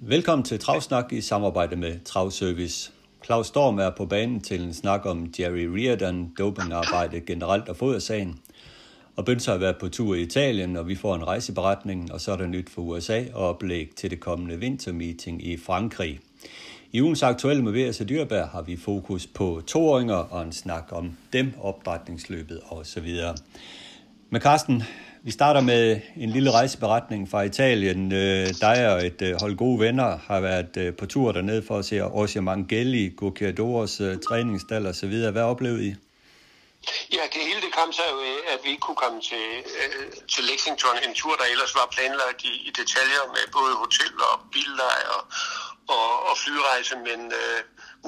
Velkommen til Travsnak i samarbejde med Travservice. Claus Storm er på banen til en snak om Jerry Riordan, dopingarbejde generelt og fodersagen. Og Bønser har været på tur i Italien, og vi får en rejseberetning, og så er der nyt for USA og oplæg til det kommende vintermeeting i Frankrig. I ugens aktuelle med V.S. Dyrbær har vi fokus på toåringer og en snak om dem, opdrætningsløbet osv. Men Carsten, vi starter med en lille rejseberetning fra Italien. Øh, dig og et øh, hold gode venner har været øh, på tur dernede for at se Ossia Mangeli, Gocchiadores øh, træningsstal og så videre. Hvad oplevede I? Ja, det hele det kom så jo at vi ikke kunne komme til, øh, til Lexington, en tur, der ellers var planlagt i, i detaljer med både hotel og billeje og, og, og flyrejse, men øh,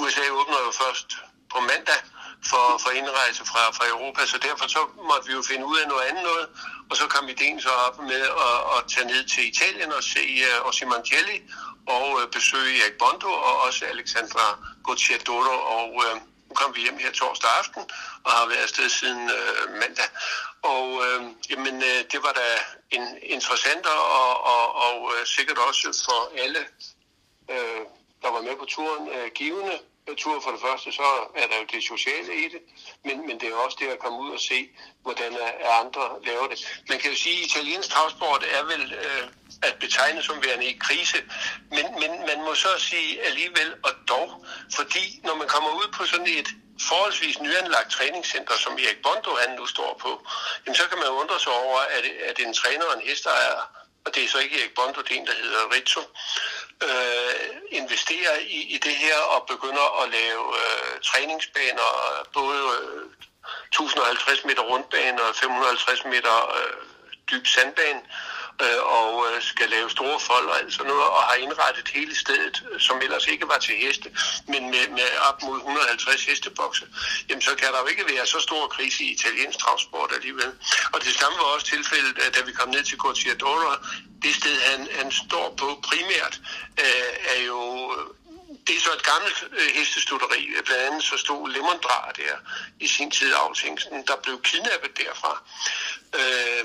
USA åbner jo først på mandag for, for indrejse fra, fra Europa, så derfor så måtte vi jo finde ud af noget andet noget, og så kom ideen så op med at, at tage ned til Italien og se uh, Ossimancelli og uh, besøge Erik Bondo og også Alexandra Gocciadoro, og øh, uh, nu kom vi hjem her torsdag aften og har været afsted siden uh, mandag. Og uh, jamen, uh, det var da en interessant og, og, og uh, sikkert også for alle, uh, der var med på turen, uh, givende tur for det første, så er der jo det sociale i det, men, men det er også det at komme ud og se, hvordan andre laver det. Man kan jo sige, at italiensk travsport er vel øh, at betegne som værende i krise, men, men man må så sige alligevel og dog, fordi når man kommer ud på sådan et forholdsvis nyanlagt træningscenter, som Erik Bondo han nu står på, jamen så kan man undre sig over, at, at en træner og en hesteejer, og det er så ikke Erik Bondo, det er en, der hedder Rizzo, øh, investerer i, i det her og begynder at lave øh, træningsbaner, både øh, 1050 meter rundbane og 550 meter øh, dyb sandbane, øh, Øh, og øh, skal lave store fold og alt sådan noget, og har indrettet hele stedet, øh, som ellers ikke var til heste, men med, med op mod 150 hestebokse, jamen så kan der jo ikke være så stor krise i italiensk transport alligevel. Og det samme var også tilfældet, da vi kom ned til Cortiadora, det sted, han, han står på primært, øh, er jo det er så et gammelt øh, hestestutteri. Blandt andet så stod Lemondra der i sin tid af der blev kidnappet derfra. Øh,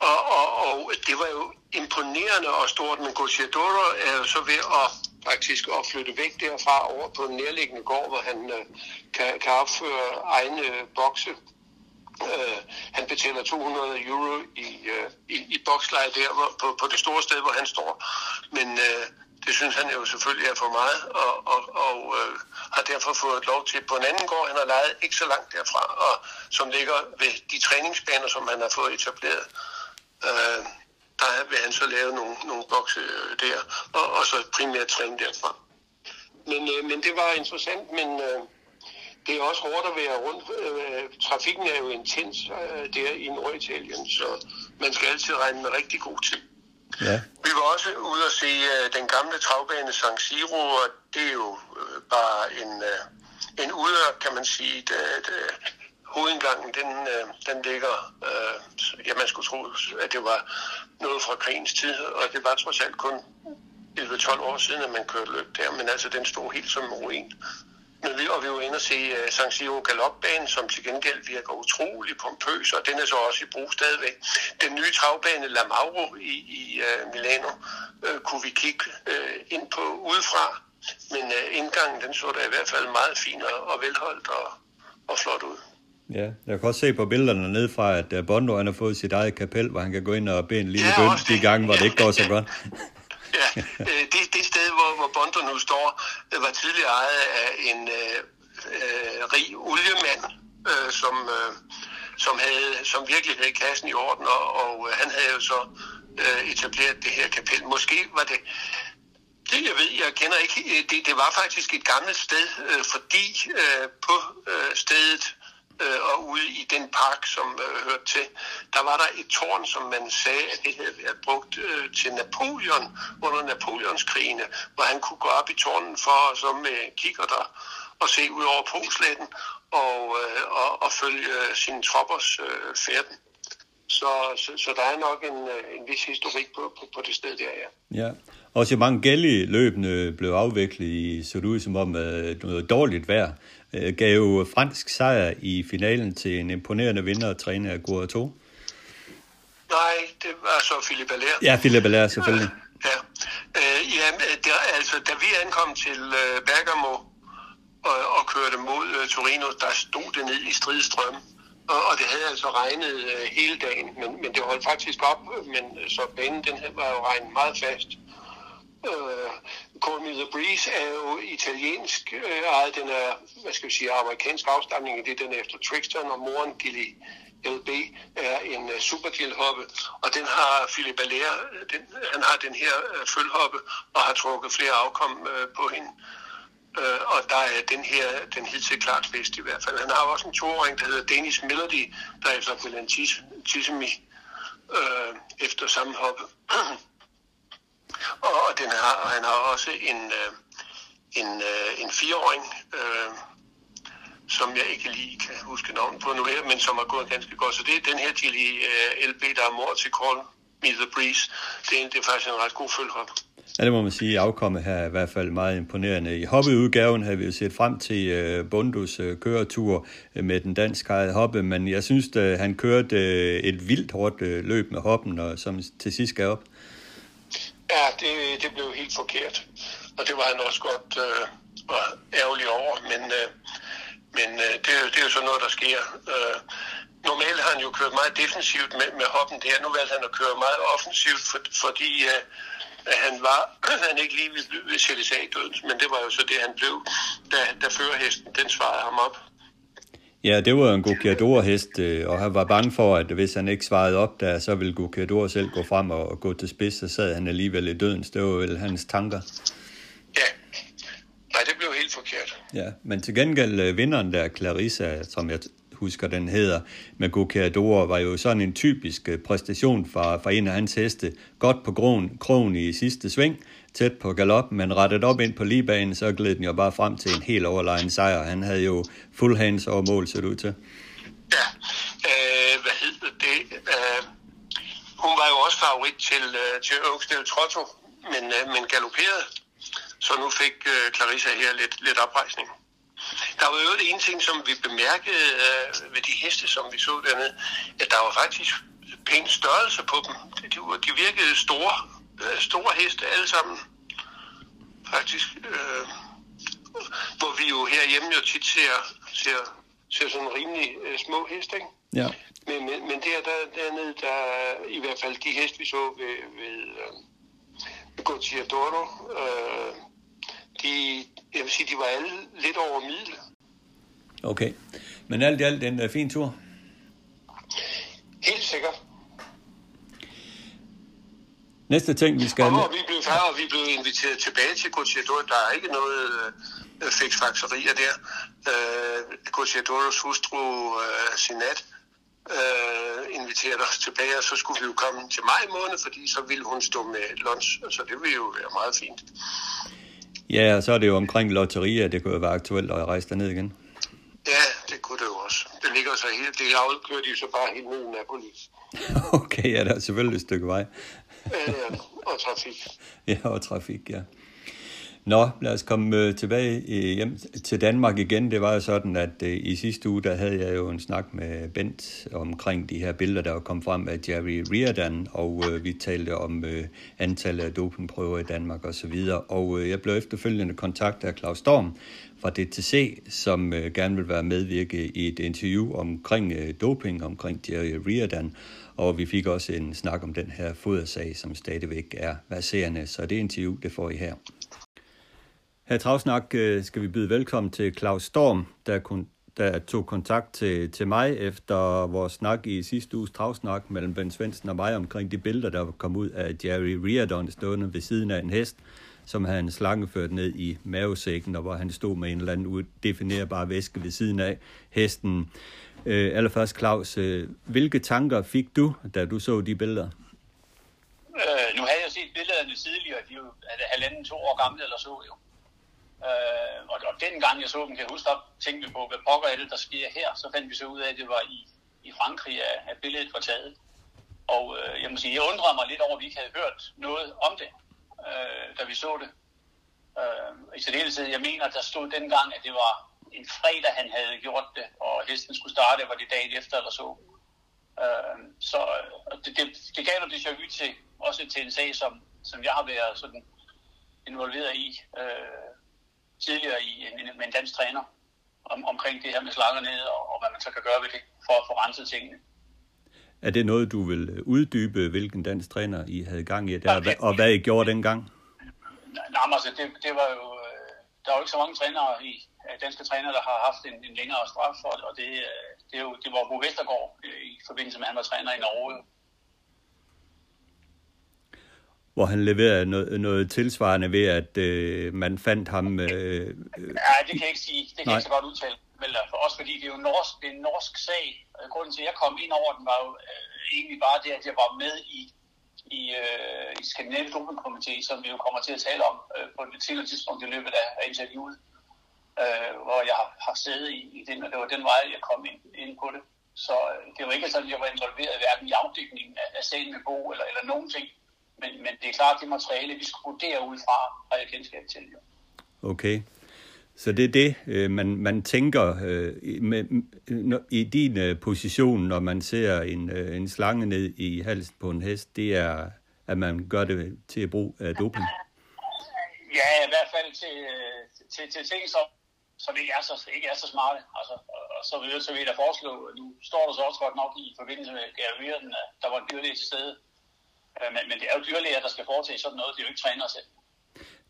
og, og, og det var jo imponerende og stort, men Gocciadoro er jo så ved at faktisk at flytte væk derfra over på en nærliggende gård, hvor han øh, kan, kan opføre egne bokse. Øh, han betaler 200 euro i, øh, i, i boksleje der hvor, på, på det store sted, hvor han står. Men øh, det synes han jo selvfølgelig er for meget, og, og, og øh, har derfor fået lov til på en anden gård, han har lejet ikke så langt derfra, og som ligger ved de træningsbaner, som han har fået etableret. Øh, der vil han så lave nogle, nogle bokse der, og, og så primært træne derfra. Men, øh, men det var interessant, men øh, det er også hårdt at være rundt. Øh, trafikken er jo intens øh, der i Norditalien, så man skal altid regne med rigtig god tid. Ja. Vi var også ude at se uh, den gamle travbane San Siro, og det er jo uh, bare en, uh, en udør, kan man sige. Det, det, hovedindgangen, den, øh, den ligger, øh, ja, man skulle tro, at det var noget fra krigens tid, og det var trods alt kun 11-12 år siden, at man kørte løb der, men altså den stod helt som en ruin. Men vi, og vi var inde og se uh, San Siro Galopbane, som til gengæld virker utrolig pompøs, og den er så også i brug stadigvæk. Den nye travbane La Mauro i, i uh, Milano uh, kunne vi kigge uh, ind på udefra, men uh, indgangen den så da i hvert fald meget fin og, og velholdt og, og flot ud. Ja, jeg kan også se på billederne ned fra, at Bondo han har fået sit eget kapel, hvor han kan gå ind og bede en lille ja, bøn de gange, hvor det ikke går så godt. Ja, øh, det, det sted, hvor, hvor Bondo nu står, var tidligere ejet af en øh, øh, rig oliemand, øh, som, øh, som, havde, som virkelig havde kassen i orden, og, og han havde jo så øh, etableret det her kapel. Måske var det det jeg ved, jeg kender ikke, det, det var faktisk et gammelt sted, øh, fordi øh, på øh, stedet øh, og ude i den park, som øh, hørte til, der var der et tårn, som man sagde, at det havde været brugt øh, til Napoleon under Napoleonskrigene, hvor han kunne gå op i tårnen for så med kigger der og se ud over Polsletten og, øh, og, og følge øh, sine troppers øh, færden. Så, så, så der er nok en, øh, en vis historik på, på, på det sted der, ja. Ja, også mange gældige løbende blev afviklet i, så det ud som om øh, noget dårligt vejr. Uh, gav fransk sejr i finalen til en imponerende vinder og træner af 2. Nej, det var så Philippe Allaire. Ja, Philippe Allaire selvfølgelig. Ja, uh, ja det, altså da vi ankom til uh, Bergamo og, og kørte mod Torino, der stod det ned i stridstrøm. Og, og det havde altså regnet hele dagen, men, men det holdt faktisk op, men så banen den her var jo regnet meget fast. Uh, Call Me The Breeze er jo italiensk uh, ejet, den er, hvad skal vi sige, amerikansk afstamning, det er den efter Trixton og moren Gilly LB er en øh, uh, supergilhoppe, og den har Philip Allaire, øh, den, han har den her uh, følhoppe, og har trukket flere afkom uh, på hende. Uh, og der er den her, den hidtil klart bedst i hvert fald. Han har også en toåring, der hedder Danish Melody, der er efter Belen Tissemi, uh, efter samme hoppe. og, og den har, og han har også en, øh, en, øh, en fireåring, øh, som jeg ikke lige kan huske navnet på nu her, men som har gået ganske godt. Så det er den her til i øh, LB, der er mor til Call Me The Breeze. Det er, det er faktisk en ret god følghop. Ja, det må man sige. Afkommet her er i hvert fald meget imponerende. I hoppeudgaven havde vi jo set frem til øh, Bundus øh, køretur med den danske hoppe, men jeg synes, at han kørte et vildt hårdt løb med hoppen, og som til sidst gav op. Ja, det, det blev helt forkert. Og det var han også godt øh, var ærgerlig over. Men, øh, men øh, det, det er jo sådan noget, der sker. Øh, normalt har han jo kørt meget defensivt med, med hoppen der. Nu valgte han at køre meget offensivt, for, fordi øh, han var han ikke lige ved sættes af døden. Men det var jo så det, han blev, da, da førerhesten den svarede ham op. Ja, det var en Gucciador-hest, og han var bange for, at hvis han ikke svarede op der, så ville Gucciador selv gå frem og gå til spids, så sad han alligevel i dødens. Det var vel hans tanker. Ja, nej, det blev helt forkert. Ja, men til gengæld vinderen der, Clarissa, som jeg husker den hedder, med Gucciador, var jo sådan en typisk præstation fra, fra en af hans heste. Godt på krogen, krogen i sidste sving, tæt på galop, men rettet op ind på ligebanen, så gled den jo bare frem til en helt overlegen sejr. Han havde jo full hands over mål, ser det ud til. Ja, øh, hvad hedder det? Øh, hun var jo også favorit til, øh, til Oaksdale Trotto, men, øh, men galopperede. Så nu fik øh, Clarissa her lidt, lidt oprejsning. Der var jo en ting, som vi bemærkede øh, ved de heste, som vi så dernede, at der var faktisk pæn størrelse på dem. De, de virkede store, store heste alle sammen, faktisk. Øh, hvor vi jo herhjemme jo tit ser, ser, ser sådan rimelig øh, små heste, ikke? Ja. Men, men, men der, der, dernede, der i hvert fald de heste, vi så ved, ved øh, Gautier øh, de, jeg vil sige, de var alle lidt over middel. Okay. Men alt i alt en uh, fin tur? Helt sikkert. Næste ting, vi skal... Og, vi blev, og vi blev inviteret tilbage til Gautier Der er ikke noget øh, fiksfakserier der. Øh, Gautier hustru øh, Sinat øh, inviterede os tilbage, og så skulle vi jo komme til maj måned, fordi så ville hun stå med lunch, så det ville jo være meget fint. Ja, og så er det jo omkring lotterier, det kunne jo være aktuelt at rejse derned igen. Ja, det kunne det jo også. Det ligger så helt, det afkører de så bare helt ned i Napoli. okay, ja, der er selvfølgelig et stykke vej ja, og trafik. Ja, og trafik, ja. Nå, lad os komme øh, tilbage øh, hjem til Danmark igen. Det var jo sådan, at i sidste uge, der havde jeg jo en snak med Bent omkring de her billeder, der var frem af Jerry Riordan, og øh, vi talte om øh, antallet af dopingprøver i Danmark osv. Og, så videre. og øh, jeg blev efterfølgende kontaktet af Claus Storm fra DTC, som øh, gerne vil være medvirke i et interview omkring øh, doping, omkring Jerry Riordan, og vi fik også en snak om den her fodersag, som stadigvæk er baserende, så det interview, det får I her. Her Travsnak øh, skal vi byde velkommen til Claus Storm, der, kun, der tog kontakt til, til mig efter vores snak i sidste uges Travsnak mellem Ben Svendsen og mig omkring de billeder, der kom ud af Jerry Riordan stående ved siden af en hest, som havde en slange ført ned i mavesækken, og hvor han stod med en eller anden udefinerbar væske ved siden af hesten. Øh, allerførst, Claus, øh, hvilke tanker fik du, da du så de billeder? Øh, nu havde jeg set billederne tidligere, de er jo halvanden, to år gamle eller så jo. Øh, og, og den gang jeg så dem, kan jeg huske, der tænkte på, hvad pokker er det, der sker her. Så fandt vi så ud af, at det var i, i Frankrig, at, at billedet var taget. Og øh, jeg må sige, jeg undrede mig lidt over, at vi ikke havde hørt noget om det, øh, da vi så det. Øh, I særdeleshed, jeg mener, der stod dengang, at det var en fredag, han havde gjort det, og hesten skulle starte, var det dagen efter eller så. Øh, så det, det, det gav noget déjà vu til, også til en sag, som, som jeg har været sådan involveret i øh, tidligere i en, med en dansk træner om, omkring det her med slanger ned, og, og hvad man så kan gøre ved det for at få renset tingene. Er det noget, du vil uddybe, hvilken dansk træner I havde gang i der, ja, det, og hvad I gjorde dengang? Nej, men altså, det, det var jo... Øh, der er jo ikke så mange trænere i, danske trænere, der har haft en, en længere straf, og, og det, øh, det, er jo, det var Bo Vestergaard øh, i forbindelse med, at han var træner i Norge. Hvor han leverede noget, noget tilsvarende ved, at øh, man fandt ham... Øh, ja, det kan jeg ikke sige. Det kan jeg ikke så godt udtale. Men for os, fordi det er jo norsk, det er en norsk sag. Grunden til, at jeg kom ind over den, var jo øh, egentlig bare det, at jeg var med i i, øh, i Skandinavisk Dopingkomité, som vi jo kommer til at tale om øh, på et tidligere tidspunkt i løbet af, af interviewet øh, hvor jeg har, siddet i, i den, og det var den vej, jeg kom ind, ind på det. Så øh, det var ikke sådan, at jeg var involveret hverken i afdækningen af, af sagen med Bo eller, eller nogen ting. Men, men det er klart, det materiale, vi skulle vurdere ud fra, har jeg kendskab til. Jo. Okay. Så det er det, øh, man, man tænker øh, med, i din position, når man ser en, en slange ned i halsen på en hest, det er, at man gør det til at bruge af doping? Ja, i hvert fald til, til, til ting, som som ikke er så, ikke er så smarte. Altså, og så videre, så vil jeg da foreslå, nu står der så også godt nok i forbindelse med at der var en dyrlæge til stede. Øh, men, men det er jo dyrlæger, der skal foretage sådan noget. Det er jo ikke træner selv.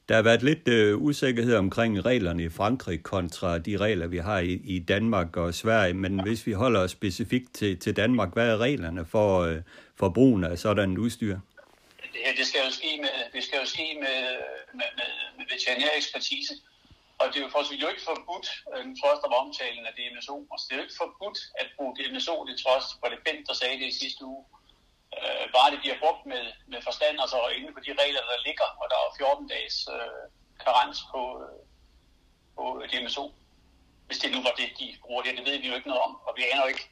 Der har været lidt øh, usikkerhed omkring reglerne i Frankrig kontra de regler, vi har i, i Danmark og Sverige. Men hvis vi holder os specifikt til, til Danmark, hvad er reglerne for, øh, for brugen af sådan udstyr? Det her det skal jo ske med, det skal jo ske med, med, med, med veterinær ekspertise. Og det er jo for jo ikke forbudt, en nu tror jeg, der var omtalen af DMSO, altså det er jo ikke forbudt at bruge DMSO, det trods for det Bent, der sagde det i sidste uge. Øh, bare det bliver brugt med, med forstand, altså inden for de regler, der ligger, og der er 14 dages øh, karens på, øh, på DMSO. Hvis det nu var det, de bruger det, det ved vi jo ikke noget om, og vi aner jo ikke,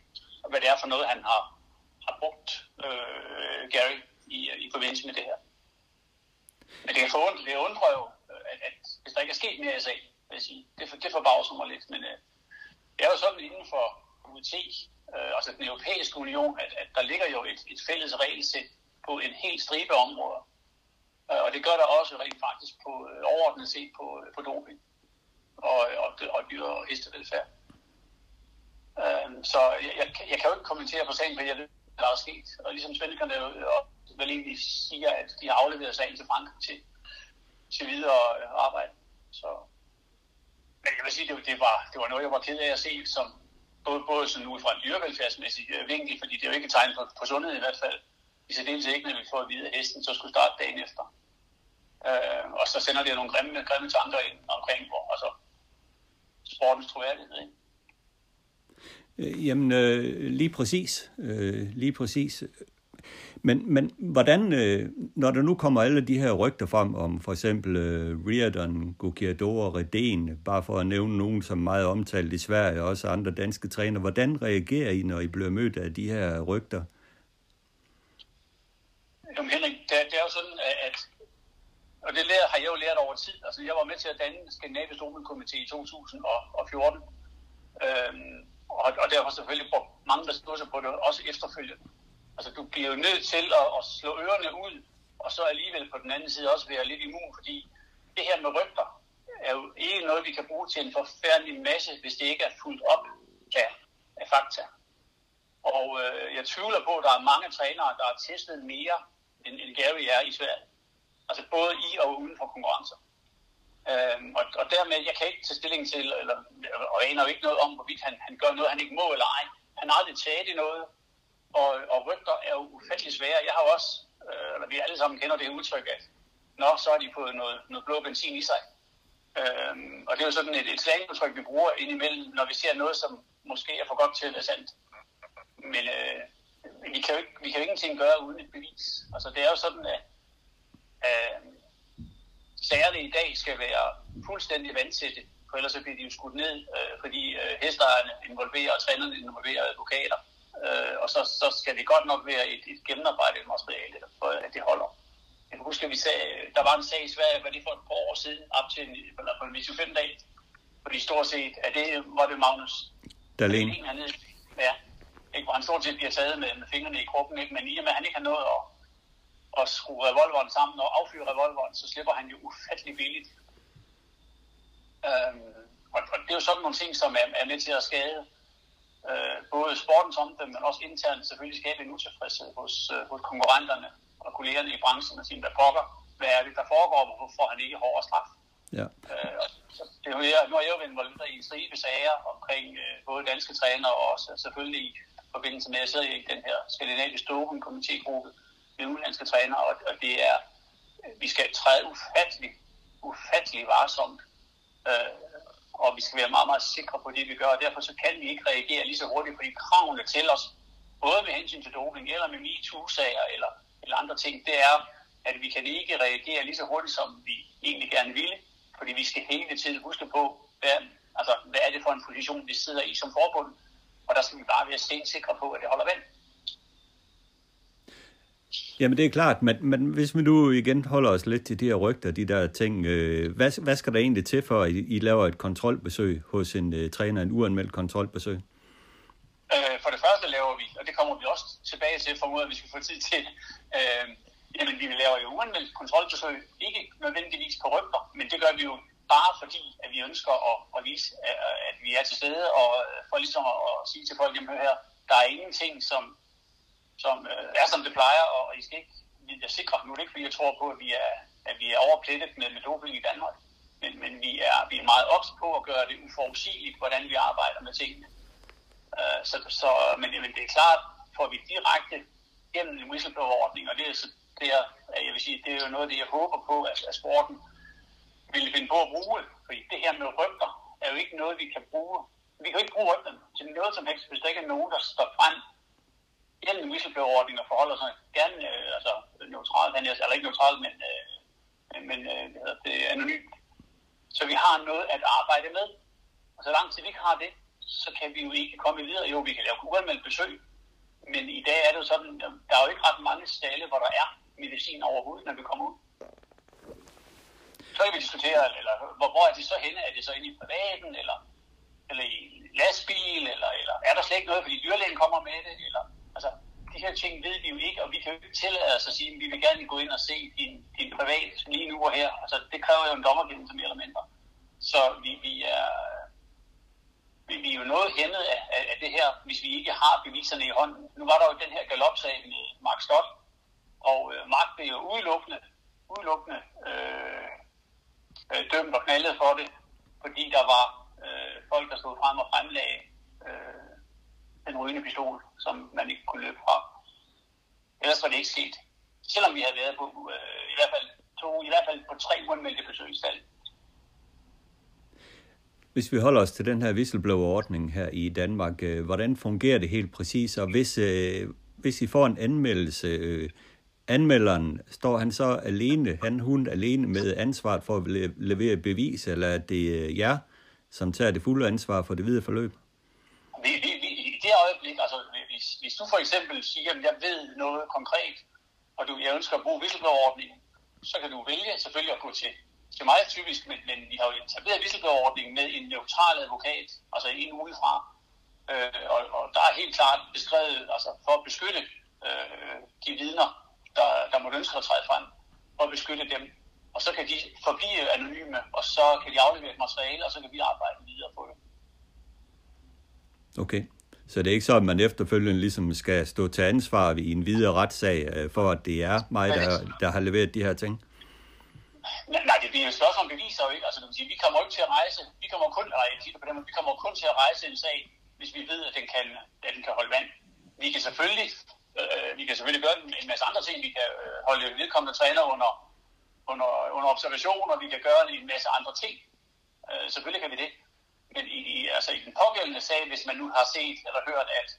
hvad det er for noget, han har, har brugt øh, Gary i, i forbindelse med det her. Men det, er for, det undrer jo, at, at hvis der ikke er sket mere i sagen, vil jeg sige. Det, det forbavser mig lidt, men øh, det er jo sådan inden for UT, øh, altså den europæiske union, at, at der ligger jo et, et fælles regelsæt på en hel stribe områder. Øh, og det gør der også rent faktisk på øh, overordnet set på, øh, på doping og, og, og dyr- og hestevelfærd. Øh, så jeg, jeg, jeg kan jo ikke kommentere på sagen, fordi jeg ved, der er sket. Og ligesom svenskerne jo vel egentlig siger, at de har afleveret sagen til Frankrig til, til videre arbejde. Så men jeg vil sige, det, det, var, det var noget, jeg var ked af at se, som både, både sådan ud fra en dyrevelfærdsmæssig øh, vinkel, fordi det er jo ikke et tegn på, på sundhed i hvert fald. I særdeleshed ikke, når vi får at vide, at hesten så skulle starte dagen efter. Øh, og så sender det nogle grimme, grimme tanker ind omkring, hvor altså, sportens troværdighed. Ikke? Øh, jamen, øh, lige præcis. Øh, lige præcis. Men, men hvordan, øh, når der nu kommer alle de her rygter frem om for eksempel øh, Riordan, Gukiador og Reden, bare for at nævne nogen, som er meget omtalt i Sverige, og også andre danske træner, hvordan reagerer I, når I bliver mødt af de her rygter? Jamen Henrik, det, det er jo sådan, at, og det lærer, har jeg jo lært over tid. Altså, jeg var med til at danne Skandinavisk Komité i 2014, øhm, og, og derfor selvfølgelig brugt mange ressourcer på det, også efterfølgende. Altså, du bliver jo nødt til at, at slå ørerne ud, og så alligevel på den anden side også være lidt immun, fordi det her med rygter er jo ikke noget, vi kan bruge til en forfærdelig masse, hvis det ikke er fuldt op af, af fakta. Og øh, jeg tvivler på, at der er mange trænere, der har testet mere, end, end Gary er i Sverige. Altså både i og uden for konkurrencer. Øhm, og, og dermed, jeg kan ikke tage stilling til, eller, og aner jo ikke noget om, hvorvidt han, han gør noget, han ikke må eller ej. Han har aldrig taget i noget, og, og rygter er jo ufattelig svære. Jeg har også, øh, eller vi alle sammen kender det udtryk, at nå, så er de på noget, noget blå benzin i sig. Øh, og det er jo sådan et, et slangudtryk, vi bruger indimellem, når vi ser noget, som, måske er for godt til at være sandt. Men øh, vi, kan jo ikke, vi kan jo ingenting gøre uden et bevis. Altså det er jo sådan, at øh, sagerne i dag skal være fuldstændig vandsætte, for ellers så bliver de jo skudt ned, øh, fordi øh, hestejerne involverer, og trænerne involverer advokater. Øh, og så, så skal det godt nok være et, et gennemarbejdet materiale, for at det holder. Jeg kan huske, at vi sagde, der var en sag i Sverige, var det for et par år siden, op til en, eller på en 25 dag, fordi stort set, at det var det Magnus Dahlin. hernede, ja, ikke, hvor han stort set bliver taget med, med fingrene i kroppen, ikke? men i og med, at han ikke har nået at, at skrue revolveren sammen og affyre revolveren, så slipper han jo ufattelig billigt. Øhm, og, og det er jo sådan nogle ting, som er, er med til at skade øh, både sportens omdømme, men også internt selvfølgelig skabe en utilfredshed hos, øh, hos konkurrenterne og kollegerne i branchen og sige, hvad pokker, hvad er det, der foregår, hvorfor får han ikke hårdere straf? Ja. Øh, så det er jo, jeg, nu har jeg jo været involveret i en stribe sager omkring øh, både danske trænere og også selvfølgelig i forbindelse med, at jeg sidder i den her skandinaviske doping komitégruppe med udenlandske trænere, og, og det er, vi skal træde ufattelig, ufattelig varsomt, øh, og vi skal være meget, meget sikre på det, vi gør, og derfor så kan vi ikke reagere lige så hurtigt, fordi kravene til os, både med hensyn til doping, eller med MeToo-sager, eller, eller andre ting, det er, at vi kan ikke reagere lige så hurtigt, som vi egentlig gerne ville, fordi vi skal hele tiden huske på, hvad, altså, hvad er det for en position, vi sidder i som forbund, og der skal vi bare være stensikre på, at det holder vand. Jamen det er klart, men, men hvis vi nu igen holder os lidt til de her rygter, de der ting, øh, hvad, hvad skal der egentlig til for, at I, I laver et kontrolbesøg hos en øh, træner, en uanmeldt kontrolbesøg? Øh, for det første laver vi, og det kommer vi også tilbage til, for at vi skal få tid til, øh, jamen vi laver jo uanmeldt kontrolbesøg, ikke nødvendigvis på rygter, men det gør vi jo bare fordi, at vi ønsker at, at vise, at vi er til stede, og for ligesom at, at sige til folk, jamen her, der er ingenting, som, som øh, er som det plejer, og I skal ikke vi er sikre. Nu er det ikke, fordi jeg tror på, at vi er, at vi er overplettet med, med doping i Danmark, men, men vi, er, vi er meget ops på at gøre det uforudsigeligt, hvordan vi arbejder med tingene. Uh, så, så, men, men det er klart, får vi direkte gennem en whistleblower-ordning, og det er så det er, jeg vil sige, det er jo noget af det, jeg håber på, at, at sporten vil finde på at bruge. Fordi det her med rygter er jo ikke noget, vi kan bruge. Vi kan jo ikke bruge rygterne til noget som helst, hvis der ikke er nogen, der står frem gældende whistleblower-ordning og forholder sig gerne øh, altså, neutralt, eller ikke neutralt, men, øh, men øh, det er anonymt. Så vi har noget at arbejde med. Og så lang tid vi ikke har det, så kan vi jo ikke komme videre. Jo, vi kan lave uanmeldt besøg, men i dag er det jo sådan, der er jo ikke ret mange stalle, hvor der er medicin overhovedet, når vi kommer ud. Så kan vi diskutere, eller hvor, hvor er det så henne? Er det så inde i privaten, eller, eller i lastbil, eller, eller er der slet ikke noget, fordi dyrlægen kommer med det? Eller, altså, de her ting ved vi jo ikke, og vi kan jo ikke tillade os at sige, at vi vil gerne gå ind og se din, din privat lige nu og her. Altså, det kræver jo en dommerkendelse mere eller mindre. Så vi, vi er, vi, vi er jo noget hæmmet af, af, af det her, hvis vi ikke har beviserne i hånden. Nu var der jo den her galopsag med Mark Stott, og øh, Mark blev jo udelukkende, udelukkende øh, øh, dømt og knaldet for det, fordi der var øh, folk, der stod frem og fremlagde øh, den rygende pistol, som man ikke kunne løbe fra. Ellers var det ikke sket. Selvom vi havde været på øh, i hvert fald to, i hvert fald på tre uanmeldte besøg i stedet. Hvis vi holder os til den her whistleblower-ordning her i Danmark, øh, hvordan fungerer det helt præcis? Og hvis, øh, hvis I får en anmeldelse, øh, anmelderen, står han så alene, han, hun alene med ansvaret for at levere bevis, eller er det øh, jer, som tager det fulde ansvar for det videre forløb? Vi, vi, vi, I det øjeblik, altså hvis, hvis du for eksempel siger, at jeg ved noget konkret, og du, jeg ønsker at bruge whistleblower-ordningen, så kan du vælge selvfølgelig at gå til til mig typisk, men, men vi har jo etableret whistleblower-ordningen med en neutral advokat, altså en udefra. Øh, og, og der er helt klart beskrevet, altså for at beskytte øh, de vidner, der, der må ønske at træde frem, for at beskytte dem. Og så kan de forblive anonyme, og så kan de aflevere et materiale, og så kan vi arbejde videre på det. Okay. Så det er ikke så, at man efterfølgende ligesom skal stå til ansvar i en videre retssag, øh, for at det er mig, der, der har leveret de her ting? Nej, det bliver jo spørgsmål om beviser jo ikke. Altså, det vil sige, vi kommer ikke til at rejse, vi kommer kun, nej, på den, vi kommer kun til at rejse en sag, hvis vi ved, at den kan, at den kan holde vand. Vi kan selvfølgelig, øh, vi kan selvfølgelig gøre en masse andre ting. Vi kan øh, holde vedkommende træner under, under, under observation, og vi kan gøre en masse andre ting. Øh, selvfølgelig kan vi det men i, i, altså i den pågældende sag, hvis man nu har set eller hørt, at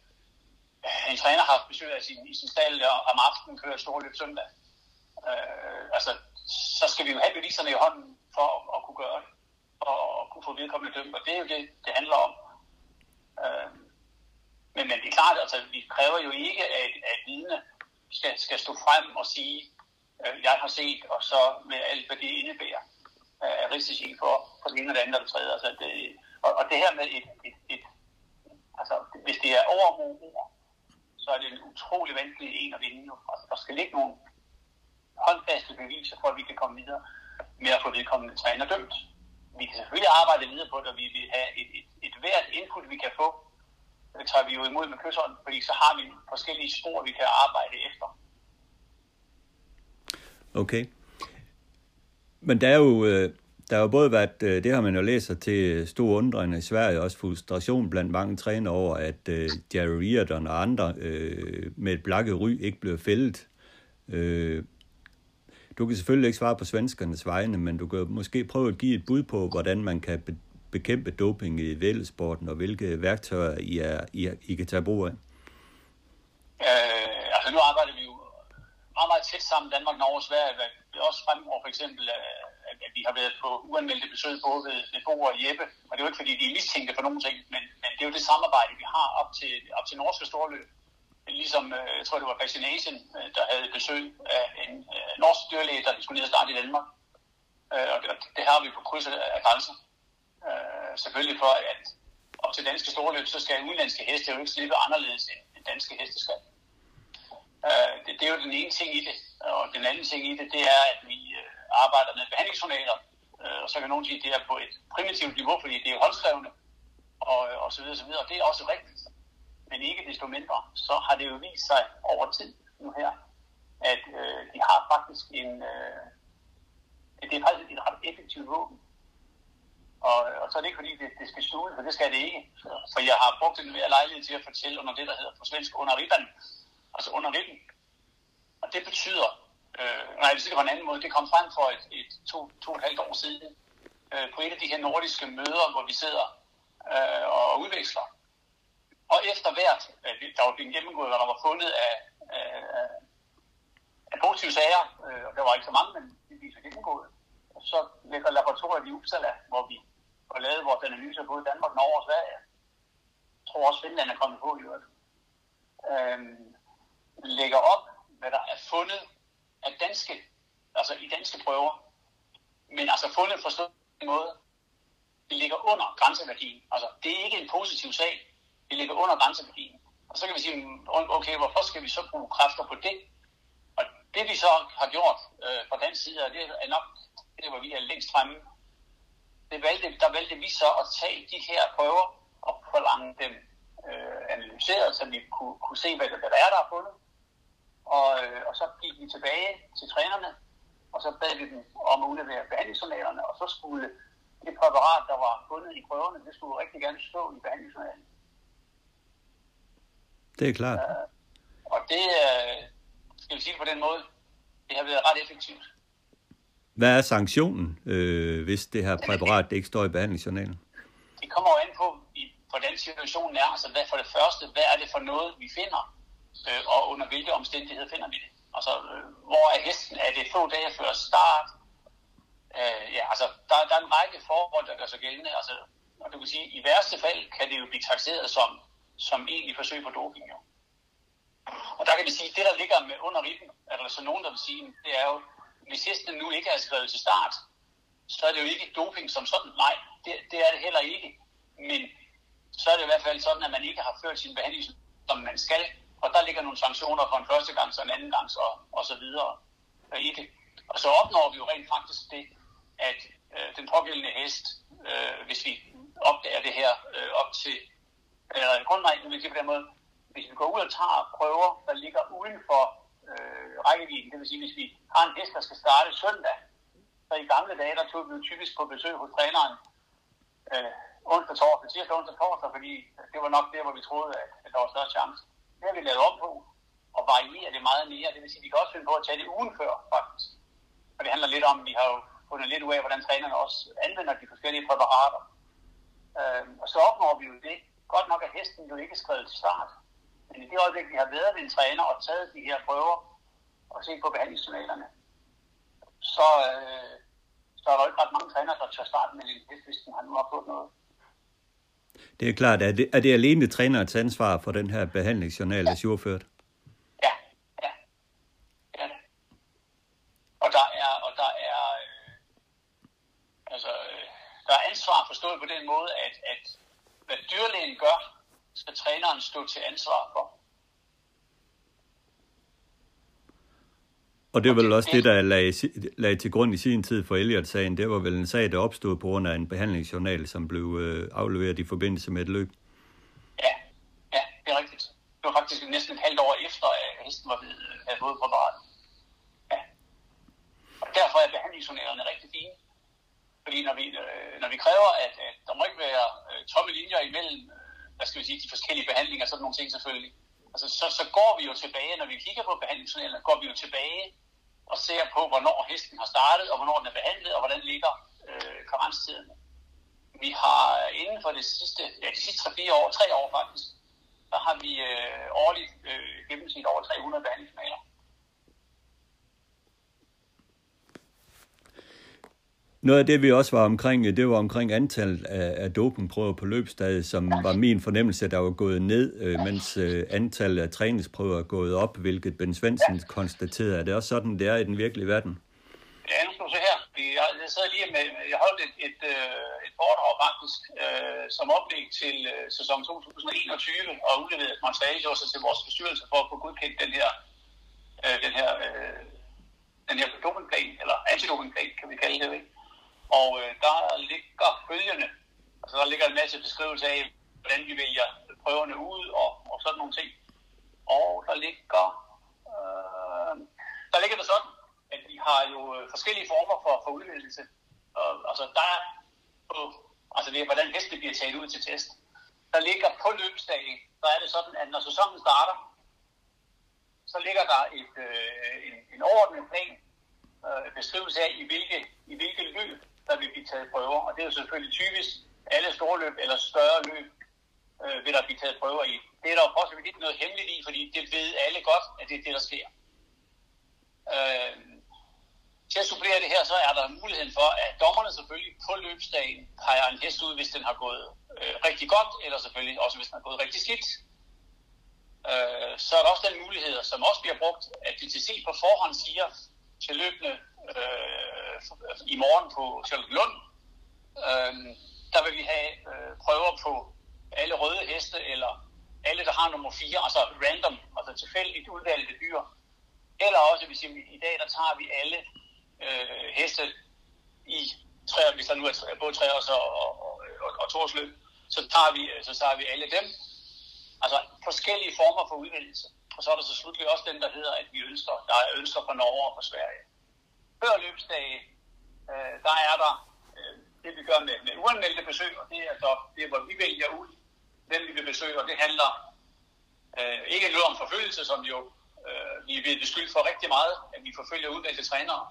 øh, en træner har haft besøg af sin, i sin stald og om aftenen kører store løb søndag, øh, altså, så skal vi jo have beviserne i hånden for at, at kunne gøre det, og at kunne få vedkommende dømt, og det er jo det, det handler om. Øh, men, men det er klart, altså, vi kræver jo ikke, at, at vidne skal, skal stå frem og sige, øh, jeg har set, og så med alt, hvad det indebærer øh, af risici for, for den ene og det andet og. Altså, det, og, og det her med et, et, et altså, hvis det er over ord, så er det en utrolig vanskelig en at vinde. Altså, der skal ligge nogle håndfaste beviser for, at vi kan komme videre med at få vedkommende træner dømt. Vi kan selvfølgelig arbejde videre på det, og vi vil have et, et, et hvert input, vi kan få, det tager vi jo imod med kysshånd, fordi så har vi forskellige spor, vi kan arbejde efter. Okay. Men der er jo, øh, der har jo både været, øh, det har man jo læst sig til øh, stor undren i Sverige, også frustration blandt mange træner over, at uh, Jerry Riordan og andre uh, med et blakke ry ikke blev fældet. Uh, du kan selvfølgelig ikke svare på svenskernes vegne, men du kan måske prøve at give et bud på, hvordan man kan bekæmpe doping i vældesporten, og hvilke værktøjer I, er, I, I kan tage brug af. Øh, altså nu arbejder vi jo meget, meget tæt sammen, Danmark, Norge og Sverige. Det også fremover for eksempel, at, at vi har været på uanmeldte besøg både ved, ved Bo og Jeppe. Og det er jo ikke, fordi de er mistænkte for nogen ting, men, men det er jo det samarbejde, vi har op til, op til norske storløb. Ligesom, øh, jeg tror det var Fascination, øh, der havde besøg af en øh, norsk dyrlæge, der skulle ned og starte i Danmark. Og det, det har vi på krydset af grænsen. Selvfølgelig for, at op til danske storløb, så skal udenlandske heste jo ikke slippe anderledes end danske heste skal. Det, det er jo den ene ting i det. Og den anden ting i det, det er, at vi øh, arbejder med behandlingsjournaler. Øh, og så kan nogen sige, at det er på et primitivt niveau, fordi det er håndskrevne og, øh, og så videre, så videre. Og det er også rigtigt. Men ikke desto mindre, så har det jo vist sig over tid nu her, at øh, de har faktisk en, øh, det er faktisk et ret effektivt våben. Og, øh, og så er det ikke fordi, det, det skal skjule, for det skal det ikke. For jeg har brugt en mere lejlighed til at fortælle under det, der hedder på svensk under ribben. altså under ribben. Og det betyder, øh, nej, det det på en anden måde, det kom frem for et, et to, to og et halvt år siden, øh, på et af de her nordiske møder, hvor vi sidder øh, og udveksler. Og efter hvert, øh, der var blevet gennemgået, hvad der var fundet af, af, af positive sager, øh, og der var ikke så mange, men de viser gennemgået, så ligger laboratoriet i Uppsala, hvor vi har lavet vores analyser både i Danmark, Norge og Sverige. Jeg tror også, Finland er kommet på i øvrigt. Øh, lægger op, hvad der er fundet af danske, altså i danske prøver, men altså fundet forstået en måde, det ligger under grænseværdien. Altså, det er ikke en positiv sag, det ligger under grænseværdien. Og så kan vi sige, mm, okay, hvorfor skal vi så bruge kræfter på det? Og det vi så har gjort øh, fra den side, og det er nok det, hvor vi er længst fremme, det valgte, der valgte vi så at tage de her prøver og forlange dem øh, analyseret, så vi kunne, kunne se, hvad, hvad der er, der er fundet. Og, øh, og så gik vi tilbage til trænerne, og så bad vi dem om at udlevere behandlingsjournalerne, og så skulle det præparat, der var fundet i prøverne, det skulle rigtig gerne stå i behandlingsjournalen. Det er klart. Øh, og det, øh, skal vi sige på den måde, det har været ret effektivt. Hvad er sanktionen, øh, hvis det her præparat det ikke står i behandlingsjournalen? Det kommer jo an på, hvordan situationen er. Altså hvad, for det første, hvad er det for noget, vi finder, øh, og under hvilke omstændigheder finder vi det? Altså, øh, hvor er hesten? Er det få dage før start? Øh, ja, altså, der, der er en række forhold, der gør sig gældende. Altså, og du kan sige, i værste fald kan det jo blive taxeret som, som egentlig forsøg på doping. Jo. Og der kan vi sige, det der ligger med under ribben, er der så nogen, der vil sige, det er jo, hvis hesten nu ikke er skrevet til start, så er det jo ikke doping som sådan. Nej, det, det er det heller ikke. Men så er det i hvert fald sådan, at man ikke har ført sin behandling, som man skal. Og der ligger nogle sanktioner for en første gang, så en anden gang, og, og så videre i det. Og så opnår vi jo rent faktisk det, at øh, den pågældende hest, øh, hvis vi opdager det her øh, op til, eller grundreglen, vil sige på den måde, hvis vi går ud og tager prøver, der ligger uden for øh, rækkevidden, det vil sige, hvis vi har en hest, der skal starte søndag, så i gamle dage, der tog vi jo typisk på besøg hos træneren øh, onsdag, torsdag, tirsdag, onsdag, torsdag, fordi det var nok der, hvor vi troede, at, at der var større chance. Det har vi lavet om på, og varierer det meget mere. Det vil sige, at vi kan også finde på at tage det ugen før, faktisk. Og det handler lidt om, at vi har jo fundet lidt ud af, hvordan trænerne også anvender de forskellige præparater. Øh, og så opnår vi jo det. Godt nok er hesten jo ikke skrevet til start. Men i det øjeblik, vi har været ved en træner og taget de her prøver og set på behandlingsjournalerne, så, øh, så er der ikke ret mange trænere, der tør starte med en hest, hvis den har nu har fået noget. Det er klart. Er det, er det alene trænerets ansvar for den her behandlingsjournal, der surført? Ja, ja. ja. Og der er, og der er, øh, altså, øh, der er ansvar forstået på den måde, at, at hvad dyrlægen gør, skal træneren stå til ansvar for. Og det var vel også det, der lagde, lagde til grund i sin tid for Elliot-sagen. Det var vel en sag, der opstod på grund af en behandlingsjournal, som blev øh, afleveret i forbindelse med et løb. Ja, ja, det er rigtigt. Det var faktisk næsten et halvt år efter, at hesten var blevet havde fået på Ja. Og derfor er behandlingsjournalerne rigtig fine. Fordi når vi, øh, når vi kræver, at, at der må ikke være øh, tomme linjer imellem, øh, hvad skal vi sige, de forskellige behandlinger, sådan nogle ting selvfølgelig, altså, så, så går vi jo tilbage, når vi kigger på behandlingsjournalerne, går vi jo tilbage og ser på, hvornår hesten har startet, og hvornår den er behandlet, og hvordan ligger øh, karenstiden. Vi har øh, inden for det sidste, ja, de sidste 3-4 år, 3 år faktisk, der har vi øh, årligt øh, gennemsnit over 300 behandlingsmaler. Noget af det, vi også var omkring, øh, det var omkring antallet af, af dopingprøver på løbsstadiet, som var min fornemmelse, der var gået ned, øh, mens øh, antallet af træningsprøver er gået op, hvilket Ben Svendsen konstaterede. Er det også sådan, det er i den virkelige verden? Ja, nu skal du se her. Jeg, jeg sad lige med, jeg holdt et, et, øh, et foredrag faktisk, øh, som oplæg til øh, sæson 2021, og udleveret et montage også til vores bestyrelse for at få godkendt den her, øh, den her, øh, den her dopingplan, eller antidopingplan, kan vi kalde det, ikke? Og øh, der ligger følgende, altså der ligger en masse beskrivelse af, hvordan vi vælger prøverne ud og, og sådan nogle ting. Og der ligger, øh, der ligger det sådan, at vi har jo øh, forskellige former for, for udvælgelse. Og, altså der er på, altså det er, hvordan heste bliver taget ud til test. Der ligger på løbsdagen, der er det sådan, at når sæsonen starter, så ligger der et, øh, en, en overordnet plan, øh, beskrivelse af, i hvilke, i hvilke løb der vil blive taget prøver. Og det er jo selvfølgelig typisk alle store løb eller større løb, øh, vil der blive taget prøver i. Det er der jo også ikke noget hemmeligt i, fordi det ved alle godt, at det er det, der sker. Øh, til at supplere det her, så er der muligheden for, at dommerne selvfølgelig på løbsdagen peger en hest ud, hvis den har gået øh, rigtig godt, eller selvfølgelig også, hvis den har gået rigtig skidt. Øh, så er der også den mulighed, som også bliver brugt, at DTC på forhånd siger til løbende øh, altså, i morgen på Charlottenlund. Øh, der vil vi have øh, prøver på alle røde heste, eller alle, der har nummer 4, altså random, altså tilfældigt udvalgte dyr. Eller også, hvis i dag, der tager vi alle øh, heste i træer, hvis der nu er både træer og, og, og, og, og torsløb, så tager, vi, øh, så tager vi alle dem. Altså forskellige former for udvælgelse. Og så er der så slutligt også den, der hedder, at vi ønsker, der er ønsker fra Norge og fra Sverige. Før løbsdage, øh, der er der øh, det, vi gør med, med uanmeldte besøg, og det er så det, hvor vi vælger ud, hvem vi vil besøge, og det handler øh, ikke noget om forfølgelse, som jo øh, vi er beskyldt for rigtig meget, at vi forfølger udvalgte trænere.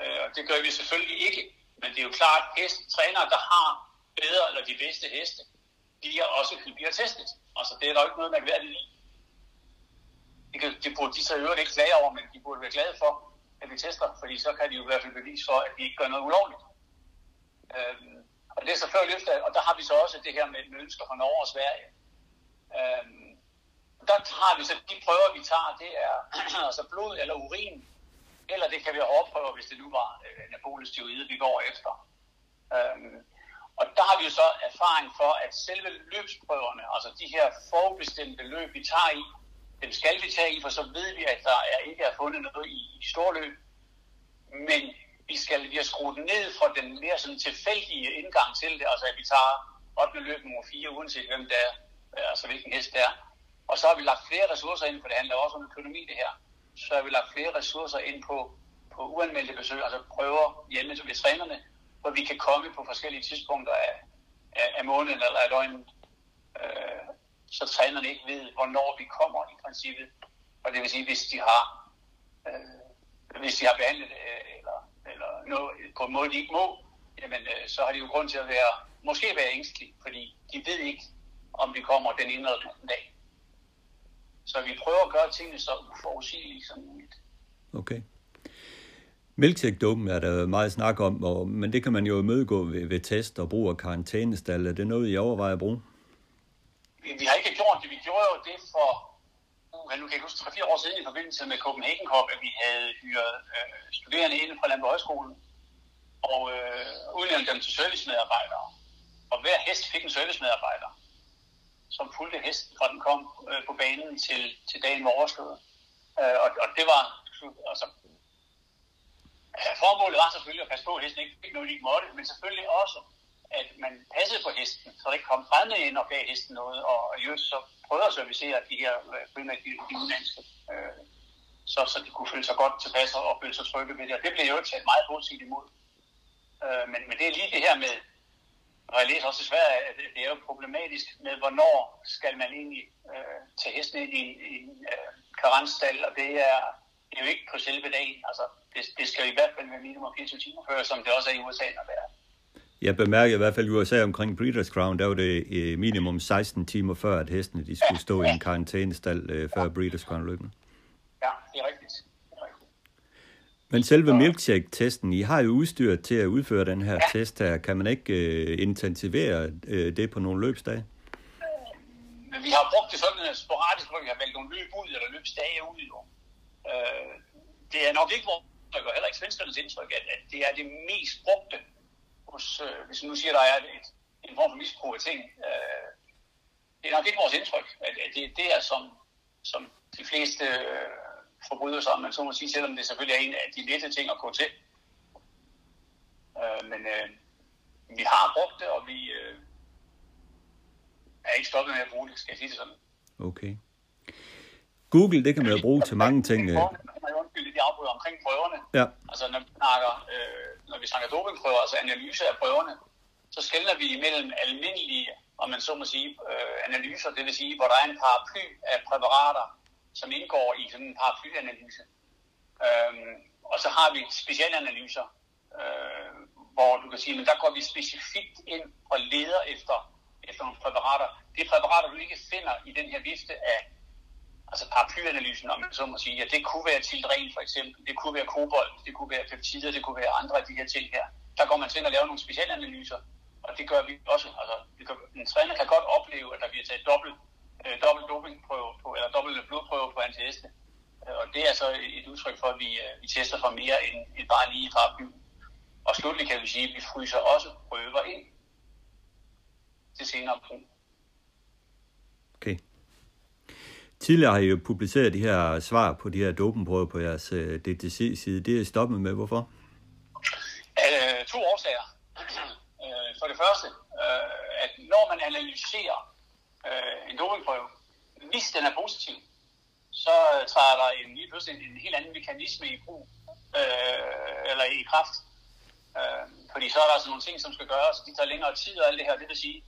Øh, og det gør vi selvfølgelig ikke. Men det er jo klart, at hest, trænere, der har bedre eller de bedste heste, de er også bliver testet. Altså, det er der jo ikke noget mærkværdigt i. Det, kan, det burde de så øvrigt ikke klage over, men de burde være glade for, at vi tester, fordi så kan de jo i hvert fald bevise for, at vi ikke gør noget ulovligt. Øhm, og det er så før løftet, og der har vi så også det her med, med ønsker fra Norge og Sverige. Øhm, der har vi så de prøver, vi tager, det er altså blod eller urin, eller det kan være hårprøver, hvis det nu var øh, anabolesteroide, vi går efter. Øhm, og der har vi jo så erfaring for, at selve løbsprøverne, altså de her forbestemte løb, vi tager i, den skal vi tage i, for så ved vi, at der er, ikke er fundet noget i, i storløb. Men vi skal vi har skruet ned fra den mere sådan tilfældige indgang til det, altså at vi tager 8. løb nummer 4, uanset hvem der er, øh, altså hvilken hest der er. Og så har vi lagt flere ressourcer ind, for det handler også om økonomi det her. Så har vi lagt flere ressourcer ind på, på uanmeldte besøg, altså prøver hjemme ved trænerne, hvor vi kan komme på forskellige tidspunkter af, af, af måneden eller af døgnet. Øh, så trænerne ikke ved, hvornår vi kommer i princippet. Og det vil sige, hvis de har, øh, hvis de har behandlet øh, eller, eller noget på en måde, de ikke må, jamen, øh, så har de jo grund til at være måske være ængstelige, fordi de ved ikke, om vi kommer den ene eller den dag. Så vi prøver at gøre tingene så uforudsigelige som muligt. Okay. Milkshake-dopen er der meget snak om, og, men det kan man jo imødegå ved, ved test og brug af karantænestal. Er det noget, I overvejer at bruge? Vi, vi har ikke gjort det. Vi gjorde jo det for, uh, nu kan jeg huske, 3-4 år siden i forbindelse med Copenhagen Cup, at vi havde hyret øh, studerende ind fra Landbrug Højskolen og øh, udnævnt dem til servicemedarbejdere. Og hver hest fik en servicemedarbejder, som fulgte hesten fra den kom øh, på banen til, til dagen var overstået. Øh, og, og det var altså, formålet var selvfølgelig at passe på, at hesten ikke fik noget, de ikke måtte, men selvfølgelig også, at man passede på hesten, så der ikke kom fremmede ind og gav hesten noget, og i øvrigt så prøvede at servicere de her øh, primært de, de udenlandske, øh, så, så de kunne føle sig godt tilpas og føle sig trygge ved det, og det blev jo ikke taget meget positivt imod. Øh, men, men det er lige det her med, og jeg læser også i Sverige, at det er jo problematisk med, hvornår skal man egentlig øh, tage hesten ind i, i en øh, karentstal, og det er, det er jo ikke på selve dagen. Altså, det, det skal i hvert fald være minimum 24 timer før, som det også er i USA, når det er. Jeg bemærker i hvert fald i USA omkring Breeders' Crown, der var det eh, minimum 16 timer før, at hestene de skulle stå i en karantænestal øh, før Breeders' Crown løbende. Ja, det er rigtigt. Men selve milkshake-testen, I har jo udstyret til at udføre den her test her. Kan man ikke øh, intensivere øh, det på nogle løbsdage? Men vi har brugt det sådan øh, sporadisk, hvor vi har valgt nogle løb ud, eller løbsdage ud. Jo. Øh, det er nok ikke vores og heller ikke svenskernes indtryk, at, at det er det mest brugte hos, øh, hvis nu siger, der er et, en form for misbrug af ting. Øh, det er nok ikke vores indtryk, at, at det er der, som, som de fleste øh, forbryder sig, man så må sige, selvom det selvfølgelig er en af de lette ting at gå til. Øh, men øh, vi har brugt det, og vi øh, er ikke stoppet med at bruge det, skal jeg sige det sådan. Okay. Google, det kan man jo bruge til mange ting. øh. De afbryder omkring prøverne. Ja, Altså når vi snakker, øh, når vi snakker dopingprøver, altså analyse af prøverne, så skældner vi imellem almindelige, om man så må sige, øh, analyser, det vil sige, hvor der er en paraply af præparater, som indgår i sådan en paraplyanalyse. Øhm, og så har vi specialanalyser, øh, hvor du kan sige, men der går vi specifikt ind og leder efter, efter nogle præparater. Det er præparater, du ikke finder i den her vifte af altså paraplyanalysen, om man så må sige, at det kunne være tildren for eksempel, det kunne være kobolt, det kunne være peptider, det kunne være andre af de her ting her. Der går man til at lave nogle specialanalyser, og det gør vi også. Altså, vi kan, en træner kan godt opleve, at der bliver taget dobbelt, øh, dobbelt dopingprøve på, eller dobbelt blodprøve på hans heste. Øh, og det er så et udtryk for, at vi, øh, vi tester for mere end, end bare lige paraply. Og slutlig kan vi sige, at vi fryser også prøver ind til senere brug. okay. Tidligere har I jo publiceret de her svar på de her dopingprøver på jeres øh, DTC-side. Det er stoppet med. Hvorfor? Øh, to årsager. øh, for det første, øh, at når man analyserer øh, en dopingprøve, hvis den er positiv, så træder der en, lige pludselig en, en helt anden mekanisme i brug, øh, eller i kraft. Øh, fordi så er der altså nogle ting, som skal gøres, de tager længere tid og alt det her. Det vil sige,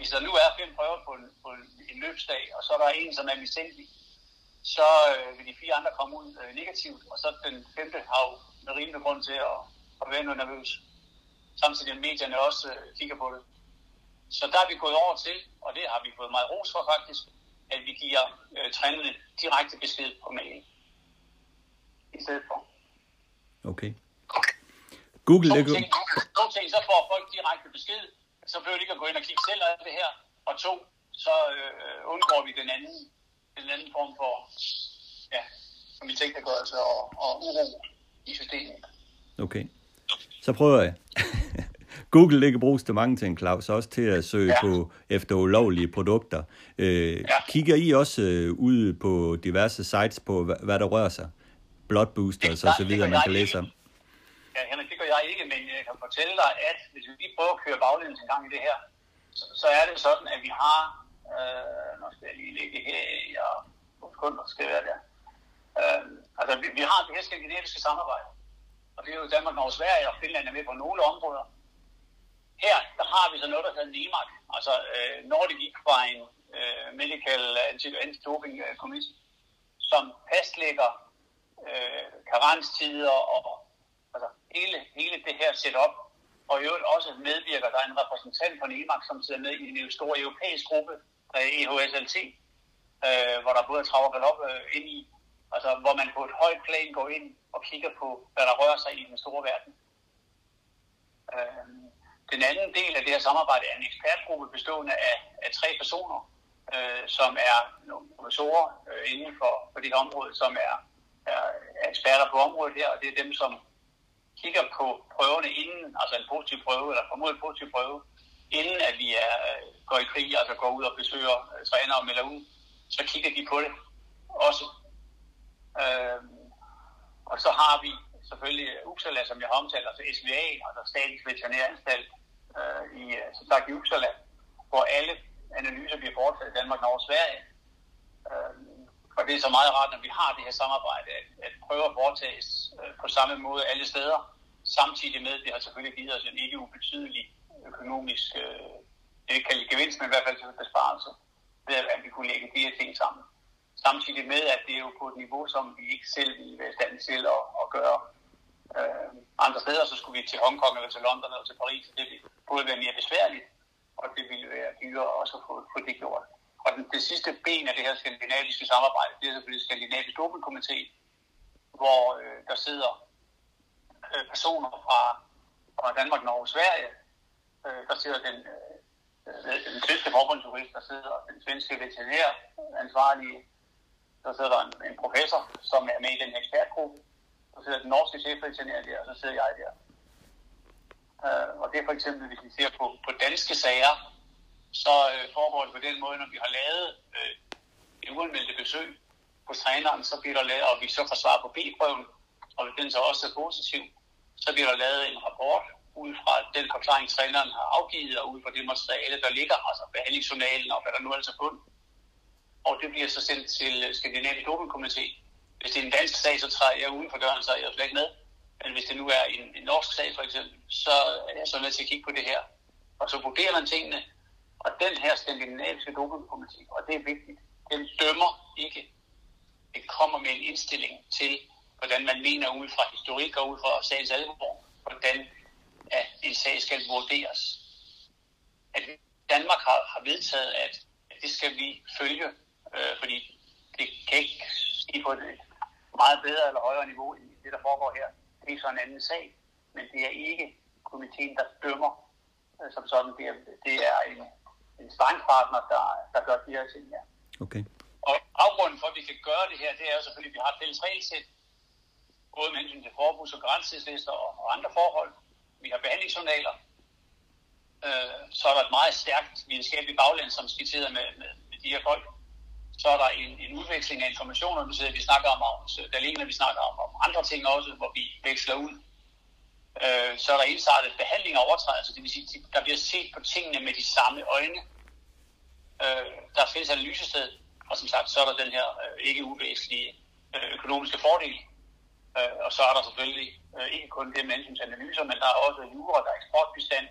hvis der nu er fem prøver på en, på en, løbsdag, og så er der en, som er mistænkelig, så øh, vil de fire andre komme ud øh, negativt, og så den femte har jo med rimelig grund til at, at være noget nervøs. Samtidig at medierne også øh, kigger på det. Så der er vi gået over til, og det har vi fået meget ros for faktisk, at vi giver øh, trænerne direkte besked på mail. I stedet for. Okay. Google, To ting, to ting, så får folk direkte besked, så behøver de ikke at gå ind og kigge selv af det her. Og to, så øh, undgår vi den anden, den anden form for ja, komitégørelse og, og uro i systemet. Okay. Så prøver jeg. Google kan bruges til mange ting, Claus, også til at søge ja. På efter ulovlige produkter. Øh, ja. Kigger I også øh, ud på diverse sites på, hvad, hvad der rører sig? Blood boosters og så videre, man kan læse om. Ja, Henrik, det gør jeg ikke, men jeg kan fortælle dig, at hvis vi lige prøver at køre baglæns en gang i det her, så, så er det sådan, at vi har, øh, nu skal jeg lige lægge her, og to sekunder skal være der. Øh, altså, vi, vi har det her skandinaviske samarbejde, og det er jo Danmark, Norge, Sverige og Finland er med på nogle områder. Her, der har vi så noget, der hedder NEMAC, altså øh, Nordic Equine øh, Medical Anti-Doping øh, Committee, som fastlægger øh, karenstider og hele, hele det her setup og i øvrigt også medvirker, der er en repræsentant fra NEMAC, som sidder med i en stor europæisk gruppe, øh, der er EHSLT, øh, hvor der både er trav og galop øh, ind i, altså hvor man på et højt plan går ind og kigger på, hvad der rører sig i den store verden. Øh, den anden del af det her samarbejde er en ekspertgruppe bestående af, af tre personer, øh, som er nogle professorer øh, inden for, for det her område, som er, er, er eksperter på området her, og det er dem, som kigger på prøverne inden, altså en positiv prøve, eller formodet positiv prøve, inden at vi er, øh, går i krig, altså går ud og besøger øh, træner og melder ud, så kigger de på det også. Øh, og så har vi selvfølgelig Uppsala, som jeg har omtalt, altså SVA, altså Statens Veterinæranstalt, øh, i, øh, som sagt i Uppsala, hvor alle analyser bliver foretaget i Danmark, Norge og Sverige. Øh, og det er så meget rart, når vi har det her samarbejde, at, at prøve at foretages øh, på samme måde alle steder, samtidig med, at det har selvfølgelig givet os en ikke ubetydelig økonomisk, øh, det kan gevinst, men i hvert fald til besparelse, ved at vi kunne lægge de her ting sammen. Samtidig med, at det er jo på et niveau, som vi ikke selv ville være i stand til at, at gøre. Øh, andre steder, så skulle vi til Hongkong eller til London eller til Paris. Det ville både være mere besværligt, og det ville være dyrere også at få, få det gjort. Og den, det sidste ben af det her skandinaviske samarbejde, det er selvfølgelig Skandinavisk Dopingkomité, hvor øh, der sidder øh, personer fra, fra Danmark, Norge og Sverige. Øh, der sidder den, øh, den svenske forbundsjurist, der sidder den svenske veterinær ansvarlige, der sidder der en, en professor, som er med i den ekspertgruppe, så sidder den norske chefveterinær der, og så sidder jeg der. Øh, og det er for eksempel, hvis vi ser på, på danske sager, så øh, foregår det på den måde, når vi har lavet øh, en uanmeldte besøg hos træneren, så bliver der lavet, og vi så får svar på B-prøven, og hvis den så også er positiv, så bliver der lavet en rapport ud fra den forklaring, træneren har afgivet, og ud fra det materiale, der ligger, altså behandlingsjournalen og hvad der nu altså er så fundet. Og det bliver så sendt til Skandinavisk Dopingkomité, hvis det er en dansk sag, så træder jeg uden for døren, så er jeg slet ikke med. Men hvis det nu er en, en norsk sag for eksempel, så er jeg så nødt til at kigge på det her. Og så vurderer man tingene. Og den her skandinaviske dopingpolitik, og det er vigtigt, den dømmer ikke. Den kommer med en indstilling til, hvordan man mener ud fra historik og ud fra sagens alvor, hvordan at en sag skal vurderes. At Danmark har, har vedtaget, at, at det skal vi følge, øh, fordi det kan ikke ske på et meget bedre eller højere niveau end det, der foregår her. Det er så en anden sag, men det er ikke komiteen, der dømmer øh, som sådan. Det er, det er en, en sparringspartner, der, der gør de her ting her. Okay. Og afgrunden for, at vi kan gøre det her, det er jo selvfølgelig, at vi har et fælles regelsæt, både med hensyn til forbuds- og grænseslister og, og andre forhold. Vi har behandlingsjournaler. Øh, så er der et meget stærkt videnskabeligt bagland, som skitseret med, med, med de her folk så er der en, en udveksling af informationer, du sidder, vi snakker om, der ligner, vi snakker om, om andre ting også, hvor vi veksler ud. Øh, så er der ensartet behandling af overtrædelser, det vil sige, der bliver set på tingene med de samme øjne. Øh, der findes analysested, og som sagt, så er der den her øh, ikke uvæsentlige øh, økonomiske fordel. Øh, og så er der selvfølgelig øh, ikke kun det med analyser, men der er også jura, der er eksportbestand,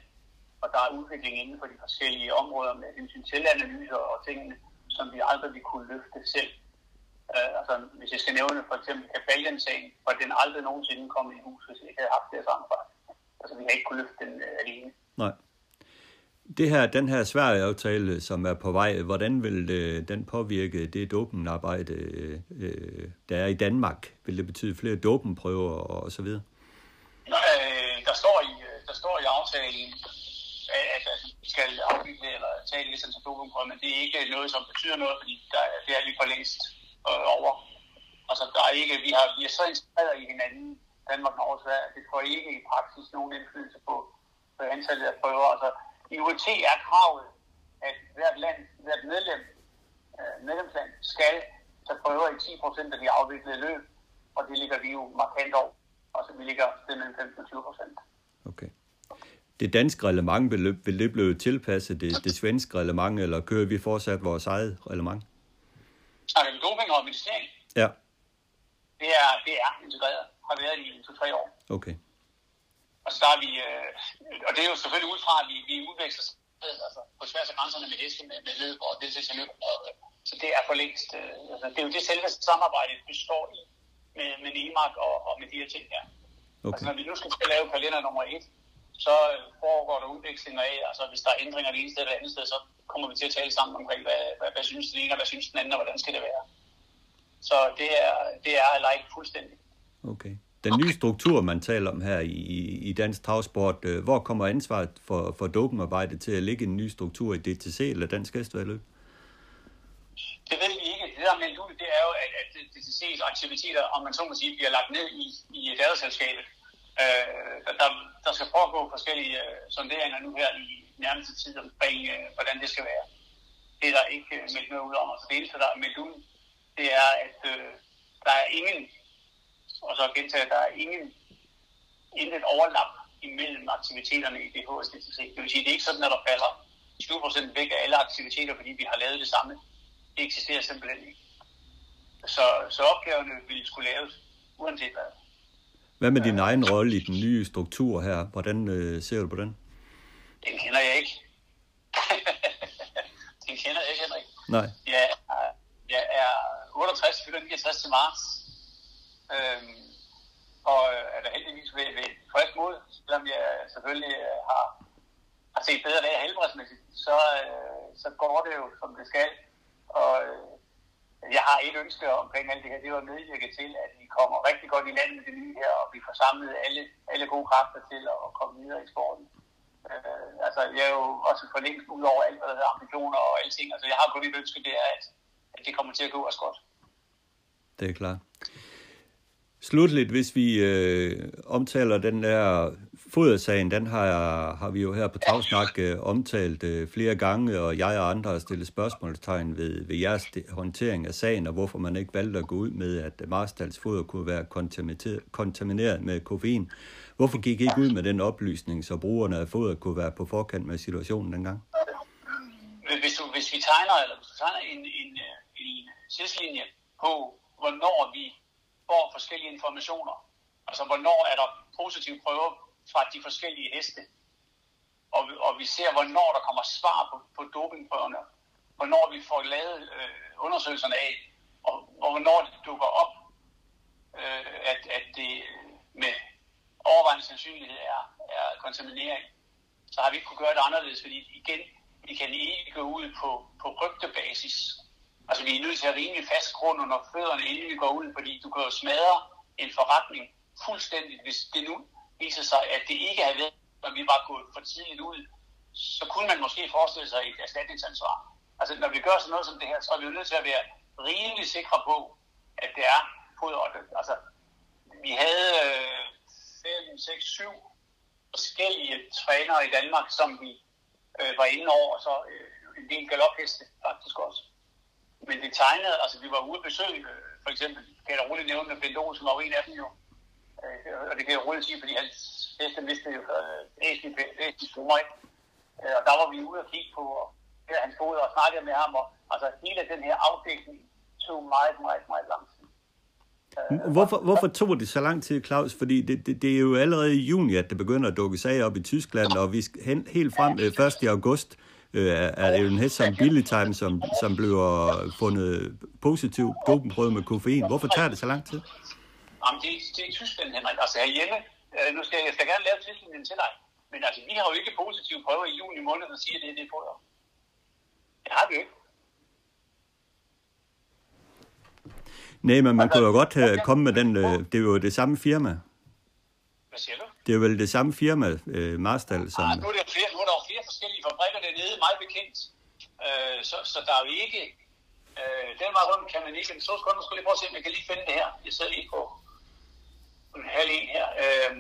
og der er udvikling inden for de forskellige områder med hensyn til analyser og tingene som vi aldrig ville kunne løfte selv. Uh, altså, hvis jeg skal nævne for eksempel Kabalien-sagen, var den aldrig nogensinde kommet i hus, hvis vi ikke havde haft det samarbejde. Altså, vi har ikke kunne løfte den uh, alene. Nej. Det her, den her Sverige-aftale, som er på vej, hvordan vil øh, den påvirke det dopingarbejde, øh, der er i Danmark? Vil det betyde flere dopenprøver og, og så videre? Øh, der, står i, der står i aftalen, at, at vi skal afvikle eller tage en licens for men det er ikke noget, som betyder noget, fordi der, det er vi for længst øh, over. Altså, der er ikke, vi har, vi er så integreret i hinanden, Danmark og Sverige, det får ikke i praksis nogen indflydelse på, på antallet af prøver. Altså, i UT er kravet, at hvert land, hvert medlem, øh, medlemsland skal tage prøver i 10 procent af de afviklede løb, og det ligger vi jo markant over. Altså, vi ligger mellem 15 og 20 procent. Okay det danske reglement, vil, vil det blive tilpasset det, det svenske reglement, eller kører vi fortsat vores eget reglement? Snakker vi doping og medicinering? Ja. Det er, det er integreret. Har været i to-tre år. Okay. Og så der er vi, øh, og det er jo selvfølgelig ud fra, at vi, vi udveksler altså, på tværs af grænserne med heste, med, med løb og det til løb. Så det er for længst, øh, altså, det er jo det selve samarbejde, vi står i med, med NEMAC og, og med de her ting her. Okay. Altså når vi nu skal lave kalender nummer et, så foregår der udvekslinger af, altså hvis der er ændringer det ene sted eller andet sted, så kommer vi til at tale sammen omkring, hvad, hvad, hvad synes den ene, og hvad synes den anden, og hvordan skal det være. Så det er, det er like fuldstændig. Okay. Den nye struktur, man taler om her i, i dansk travsport, øh, hvor kommer ansvaret for, for dopingarbejdet til at ligge en ny struktur i DTC eller Dansk Hestevedløb? Det ved vi ikke. Det der er meldt ud, det er jo, at, at DTC's aktiviteter, om man så må sige, bliver lagt ned i, i datterselskabet. Øh, der, der skal foregå forskellige øh, sonderinger nu her i nærmeste tid omkring, øh, hvordan det skal være. Det er der ikke øh, meldt noget ud om. Altså det eneste, der er meldt ud, det er, at øh, der er ingen, og så gentager, der er ingen, intet overlap imellem aktiviteterne i DHSDTC. Det vil sige, det er ikke sådan, at der falder 20% væk af alle aktiviteter, fordi vi har lavet det samme. Det eksisterer simpelthen ikke. Så, så opgaverne ville skulle laves, uanset hvad. Hvad med din egen rolle i den nye struktur her? Hvordan øh, ser du på den? Den kender jeg ikke. den kender jeg ikke, Henrik. Nej. Jeg er, jeg er 68, fylder 69 til marts. Øhm, og er der heldigvis ved, ved frisk mod, selvom jeg selvfølgelig øh, har, har set bedre dage helbredsmæssigt, så, øh, så går det jo, som det skal. Og øh, jeg har et ønske omkring alt det her, det var at medvirke til, at vi kommer rigtig godt i land med det nye her, og vi får samlet alle, alle gode kræfter til at komme videre i sporten. Øh, altså, jeg er jo også for længst ud over alt, hvad der hedder ambitioner og alting. Altså, jeg har kun et ønske, det er, at, at det kommer til at gå os godt. Det er klart. Slutligt, hvis vi øh, omtaler den der fodersagen, den har, har vi jo her på Travsnak øh, omtalt øh, flere gange, og jeg og andre har stillet spørgsmålstegn ved, ved jeres håndtering af sagen, og hvorfor man ikke valgte at gå ud med, at Marstals foder kunne være kontamineret med koffein. Hvorfor gik I ikke ud med den oplysning, så brugerne af foder kunne være på forkant med situationen dengang? Hvis, du, hvis vi tegner, eller hvis du tegner en, en, en, en tidslinje på, hvornår vi får forskellige informationer. Altså, hvornår er der positive prøver fra de forskellige heste. Og, og vi ser, hvornår der kommer svar på, på dopingprøverne. Hvornår vi får lavet øh, undersøgelserne af, og, og hvornår det dukker op, øh, at, at det med overvejende sandsynlighed er, er kontaminering. Så har vi ikke kunne gøre det anderledes, fordi igen, vi kan ikke gå ud på, på rygtebasis Altså, vi er nødt til at rimelig fast grund under fødderne, inden vi går ud, fordi du kan jo smadre en forretning fuldstændigt, hvis det nu viser sig, at det ikke havde været, når vi var gået for tidligt ud, så kunne man måske forestille sig et erstatningsansvar. Altså, når vi gør sådan noget som det her, så er vi jo nødt til at være rimelig sikre på, at det er foder. Altså, vi havde øh, 5, 6, 7 forskellige trænere i Danmark, som vi øh, var inde over, og så øh, en del galopheste faktisk også men det tegnede, altså vi var ude at besøge, øh, for eksempel, kan jeg roligt nævne, at Bent som var en af dem jo. Øh, og det kan jeg roligt sige, fordi hans heste mistede jo æsentligt for mig. Og der var vi ude og kigge på, her hans fod og snakkede med ham, og altså hele den her afdækning tog meget, meget, meget lang tid. Øh, hvorfor, hvorfor tog det så lang tid, Claus? Fordi det, det, det er jo allerede i juni, at det begynder at dukke sager op i Tyskland, og vi skal hen, helt frem 1. august øh, er det jo en hest som Billy Time, som, som bliver fundet positiv dopingprøve med koffein. Hvorfor tager det så lang tid? Jamen, det, det er Tyskland, Henrik. Altså herhjemme, øh, nu skal jeg skal gerne lave tidslinjen til dig, men altså, vi har jo ikke positive prøver i juni måned, der siger, at det er det foder. Det har vi jo ikke. Nej, men man kunne jo godt have kommet med den, øh, det er jo det samme firma. Hvad siger du? Det er vel det samme firma, øh, Marstal, som... Ah, nu er der flere, nu er der flere forskellige fabrikker dernede, meget bekendt. Øh, så, så der er jo ikke... Øh, den var rundt kan man ikke... Så skal jeg lige prøve at se, om jeg kan lige finde det her. Jeg sidder lige på en halv en her. Øh,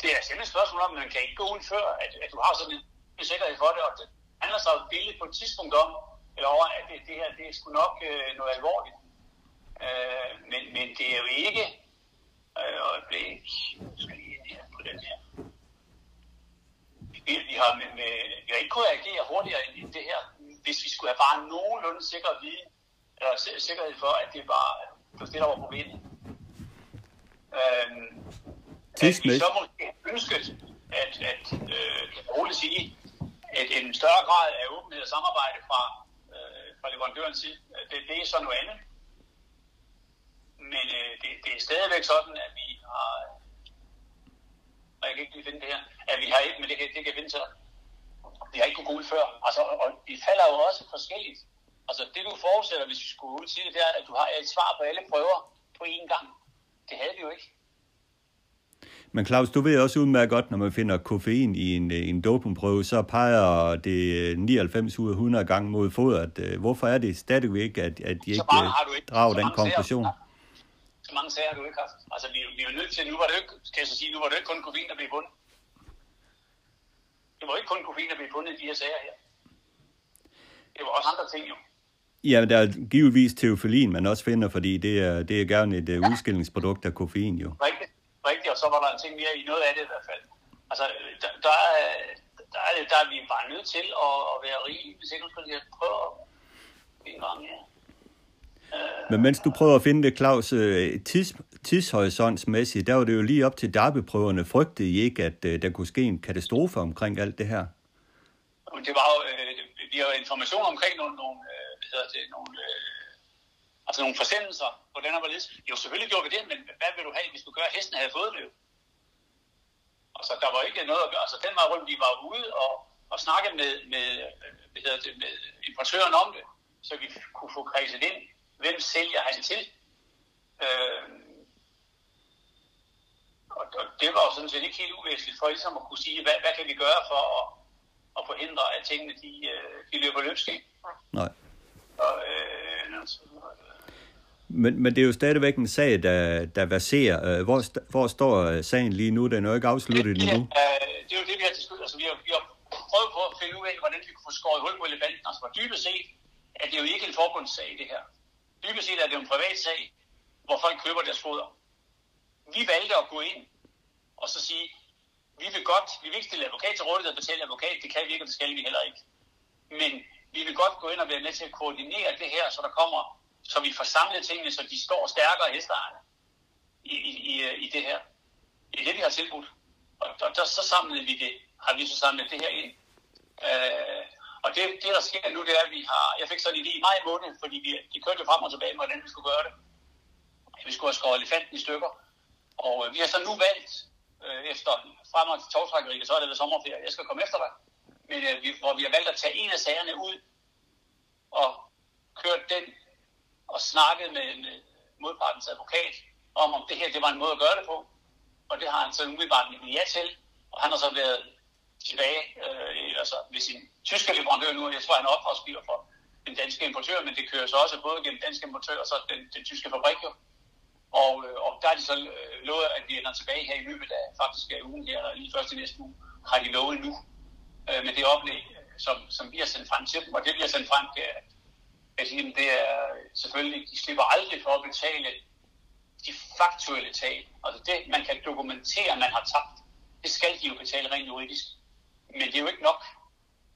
det er simpelthen et spørgsmål om, at man kan ikke gå ud før, at, at du har sådan en sikkerhed for det, og det handler så billigt på et tidspunkt om, eller over, at det, det her, det er sgu nok øh, noget alvorligt. Øh, men, men det er jo ikke... Øh, øjeblik. skal lige på den her. Vi, vi, har, med, med, vi har ikke kunnet agere hurtigere end det her, hvis vi skulle have bare nogenlunde sikker viden, eller sikkerhed for, at det var, det var det, der var problemet. Øhm, at vi så måske ønsket, at, at øh, kan roligt sige, at en større grad af åbenhed og samarbejde fra, øh, fra leverandørens side, det, det er så noget andet. Men øh, det, det er stadigvæk sådan, at vi har og jeg kan ikke lige finde det her, at vi har ikke, men det kan, det kan finde til Vi har ikke kunnet gule før. Altså, og de falder jo også forskelligt. Altså, det du forudsætter, hvis vi skulle ud til det, det er, at du har et svar på alle prøver på én gang. Det havde vi jo ikke. Men Claus, du ved også udmærket godt, når man finder koffein i en, en dopingprøve, så peger det 99 ud af 100 gange mod fodret. Øh, hvorfor er det stadigvæk, at, at de ikke, ikke drager den konklusion? Så mange sager har du ikke haft. Altså, vi, vi er nødt til, nu var det ikke, kan jeg så sige, nu var det ikke kun koffein, der blev fundet. Det var ikke kun koffein, der blev fundet i de her sager her. Det var også andre ting jo. Ja, der er givetvis teofilin, man også finder, fordi det er, det er gerne et uh, udskillingsprodukt af koffein jo. Rigtigt, rigtigt, og så var der en ting mere i noget af det i hvert fald. Altså, der, der, er, der, er, der er vi bare nødt til at, at være rige, hvis ikke skal lige prøve en gang, ja. Men mens du prøver at finde det, Claus, øh, tids, tidshorisontsmæssigt, der var det jo lige op til derbyprøverne. Frygtede I ikke, at der kunne ske en katastrofe omkring alt det her? Det var jo, øh, vi har jo information omkring nogle, nogle hedder det, nogle, øh, altså nogle forsendelser på den her valise. Jo, selvfølgelig gjorde vi det, men hvad vil du have, hvis du gør, at hesten havde fået det? Altså, der var ikke noget at gøre. Altså, den var rundt, vi var ude og, og snakke med, med, øh, hvad hedder det, med importøren om det, så vi kunne få kredset ind, hvem sælger han til. Øh, og, og det var jo sådan set ikke helt uvæsentligt for ligesom at kunne sige, hvad, hvad kan vi gøre for at, at forhindre, at tingene de, øh, de løber løbsk. Nej. Øh, men, men det er jo stadigvæk en sag, der, der verserer. Øh, hvor, hvor står øh, sagen lige nu? Den er jo ikke afsluttet endnu. Ja, det er jo det, vi har diskuteret. Altså, vi har, vi har prøvet på at finde ud af, hvordan vi kunne få skåret hul på elefanten. Altså, for dybest set er det jo ikke en forbundssag, det her. Dybest set er det jo en privat sag, hvor folk køber deres foder. Vi valgte at gå ind og så sige, vi vil godt, vi vil ikke stille advokat til rådighed og betale advokat, det kan vi ikke, og det skal vi heller ikke. Men vi vil godt gå ind og være med til at koordinere det her, så der kommer, så vi får samlet tingene, så de står stærkere hesteejerne i, i, i, i det her. Det er det, vi har tilbudt. Og, og der, så samlede vi det, har vi så samlet det her ind. Øh, og det, det, der sker nu, det er, at vi har, jeg fik så en idé i maj måned, fordi vi, de kørte jo frem og tilbage med, hvordan vi skulle gøre det. Vi skulle have skåret elefanten i stykker. Og øh, vi har så nu valgt, øh, efter frem og til togtrækkeriet, så er det ved sommerferie, jeg skal komme efter dig Øh, vi, hvor vi har valgt at tage en af sagerne ud og kørt den og snakket med, med modpartens advokat om, om det her det var en måde at gøre det på. Og det har han så umiddelbart givet ja til. Og han har så været tilbage øh, altså ved sin tyske leverandør nu, og jeg tror, han er ophavsgiver for den danske importør, men det kører så også både gennem danske importør og så den, den tyske fabrik jo. Og, øh, og der er de så øh, lovet, at vi ender tilbage her i løbet af faktisk af ugen her, eller lige først i næste uge, har de lovet nu øh, med det oplæg, som, som vi har sendt frem til dem. Og det, vi har sendt frem, det er, at sige, det er selvfølgelig, de slipper aldrig for at betale de faktuelle tab. Altså det, man kan dokumentere, man har tabt, det skal de jo betale rent juridisk. Men det er jo ikke nok.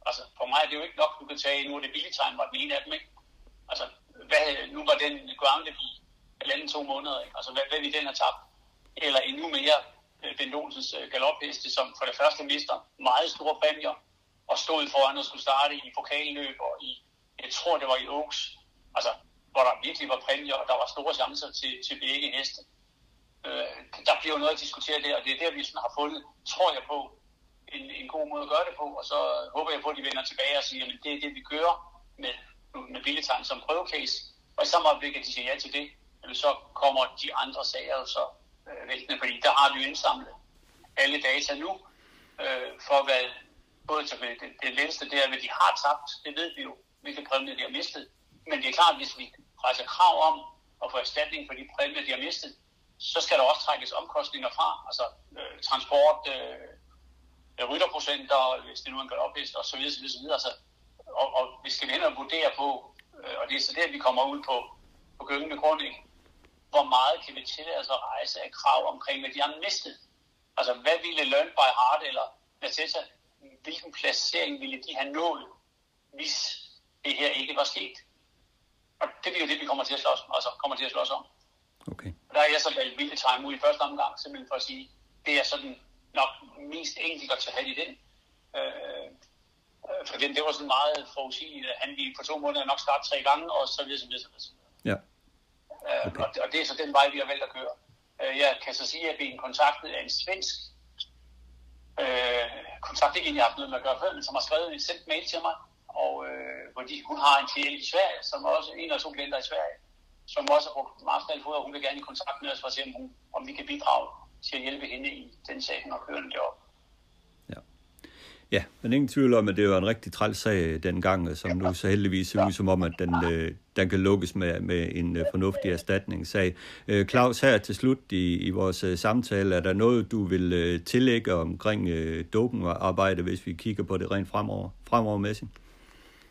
Altså for mig er det jo ikke nok, du kan tage, nu er det billigtegn, var den ene af dem, ikke? Altså, hvad, nu var den grounded i halvanden to måneder, ikke? Altså, hvad, hvad vi den har tabt? Eller endnu mere, Øh, Bent Olsens øh, galopheste, som for det første mister meget store præmier, og stod foran og skulle starte i pokalløb, og i, jeg tror det var i Oaks, altså, hvor der virkelig var præmier, og der var store chancer til, til begge heste. Øh, der bliver jo noget at diskutere der, og det er der, vi sådan har fundet, tror jeg på, en, en god måde at gøre det på, og så håber jeg på, at de vender tilbage og siger, at det er det, vi kører med, med Billetegn som prøvecase, og i samme øjeblik, at de siger ja til det, så kommer de andre sager så øh, væltende, fordi der har vi jo indsamlet alle data nu, øh, for hvad både til det, det letteste, det er, hvad de har tabt, det ved vi jo, hvilke præmier de har mistet. Men det er klart, hvis vi rejser krav om at få erstatning for de præmier, de har mistet, så skal der også trækkes omkostninger fra, altså øh, transport, øh, øh rytterprocenter, hvis det nu er en galopist, og så videre, så videre, så videre. Altså, og, og vi skal ind og vurdere på, øh, og det er så der, vi kommer ud på, på gyngende grund, ikke? Hvor meget kan vi tillade os at rejse af krav omkring, hvad de har mistet. Altså, hvad ville Learn by Heart eller Natessa, hvilken placering ville de have nået, hvis det her ikke var sket? Og det er jo det, vi kommer til at slås, altså, kommer til at slås om. Okay. Og der er jeg så valgt vildt time ud i første omgang, simpelthen for at sige, det er sådan nok mest enkelt at tage i den. Øh, for den, det var sådan meget forudsigeligt, at han ville på to måneder nok starte tre gange, og så videre, så videre, så videre. Ja. Øh, okay. Og det er så den vej, vi har valgt at køre. Øh, jeg kan så sige, at vi er kontaktet af en svensk øh, kontakt ikke egentlig haft noget med at gøre før, men som har skrevet en sendt mail til mig, og øh, fordi hun har en klient i Sverige, som også en eller to klienter i Sverige, som også har brugt Foder, og hun vil gerne i kontakt med os for at se, om, hun, om vi kan bidrage til at hjælpe hende i den sag, hun har kørende deroppe. Ja, men ingen tvivl om, at det var en rigtig træls sag dengang, som nu så heldigvis ser ud som om, at den, øh, den kan lukkes med, med en øh, fornuftig erstatningssag. Øh, Claus, her til slut i, i vores samtale, er der noget, du vil tillægge omkring dopingarbejde, hvis vi kigger på det rent fremover, fremover med sig?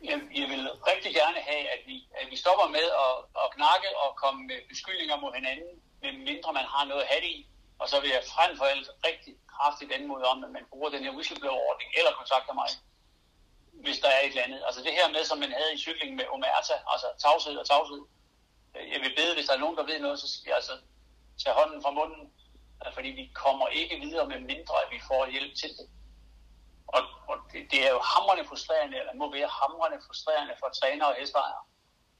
Jeg, jeg vil rigtig gerne have, at vi, at vi stopper med at, at knakke og komme med beskyldninger mod hinanden, medmindre man har noget at have i. Og så vil jeg frem for alt rigtig kraftigt anmode om, at man bruger den her whistleblower-ordning, eller kontakter mig, hvis der er et eller andet. Altså det her med, som man havde i cykling med Omerta, altså tavshed og tavshed. Jeg vil bede, hvis der er nogen, der ved noget, så skal jeg altså tage hånden fra munden, fordi vi kommer ikke videre med mindre, at vi får hjælp til det. Og, og det, det er jo hamrende frustrerende, eller må være hamrende frustrerende for trænere og hestejere,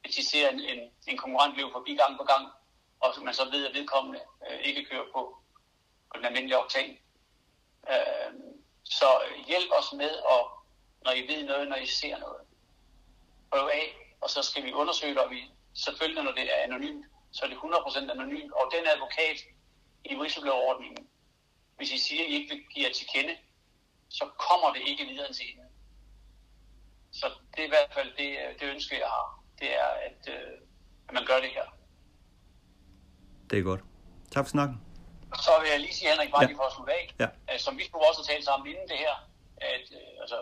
hvis de ser en, en, en konkurrent løbe forbi gang på gang, og man så ved, at vedkommende øh, ikke kører på, på den almindelige oktan. Øh, så hjælp os med, at, når I ved noget, når I ser noget. Prøv af, og så skal vi undersøge det, og vi, selvfølgelig når det er anonymt, så er det 100% anonymt. Og den advokat i whistleblower-ordningen, hvis I siger, at I ikke vil give jer til kende, så kommer det ikke videre til hende. Så det er i hvert fald det, øh, det ønske, jeg har. Det er, at, øh, at man gør det her. Det er godt. Tak for snakken. Så vil jeg lige sige, Henrik, bare ja. lige for at slutte af, ja. at, som vi skulle også have talt sammen inden det her, at øh, altså,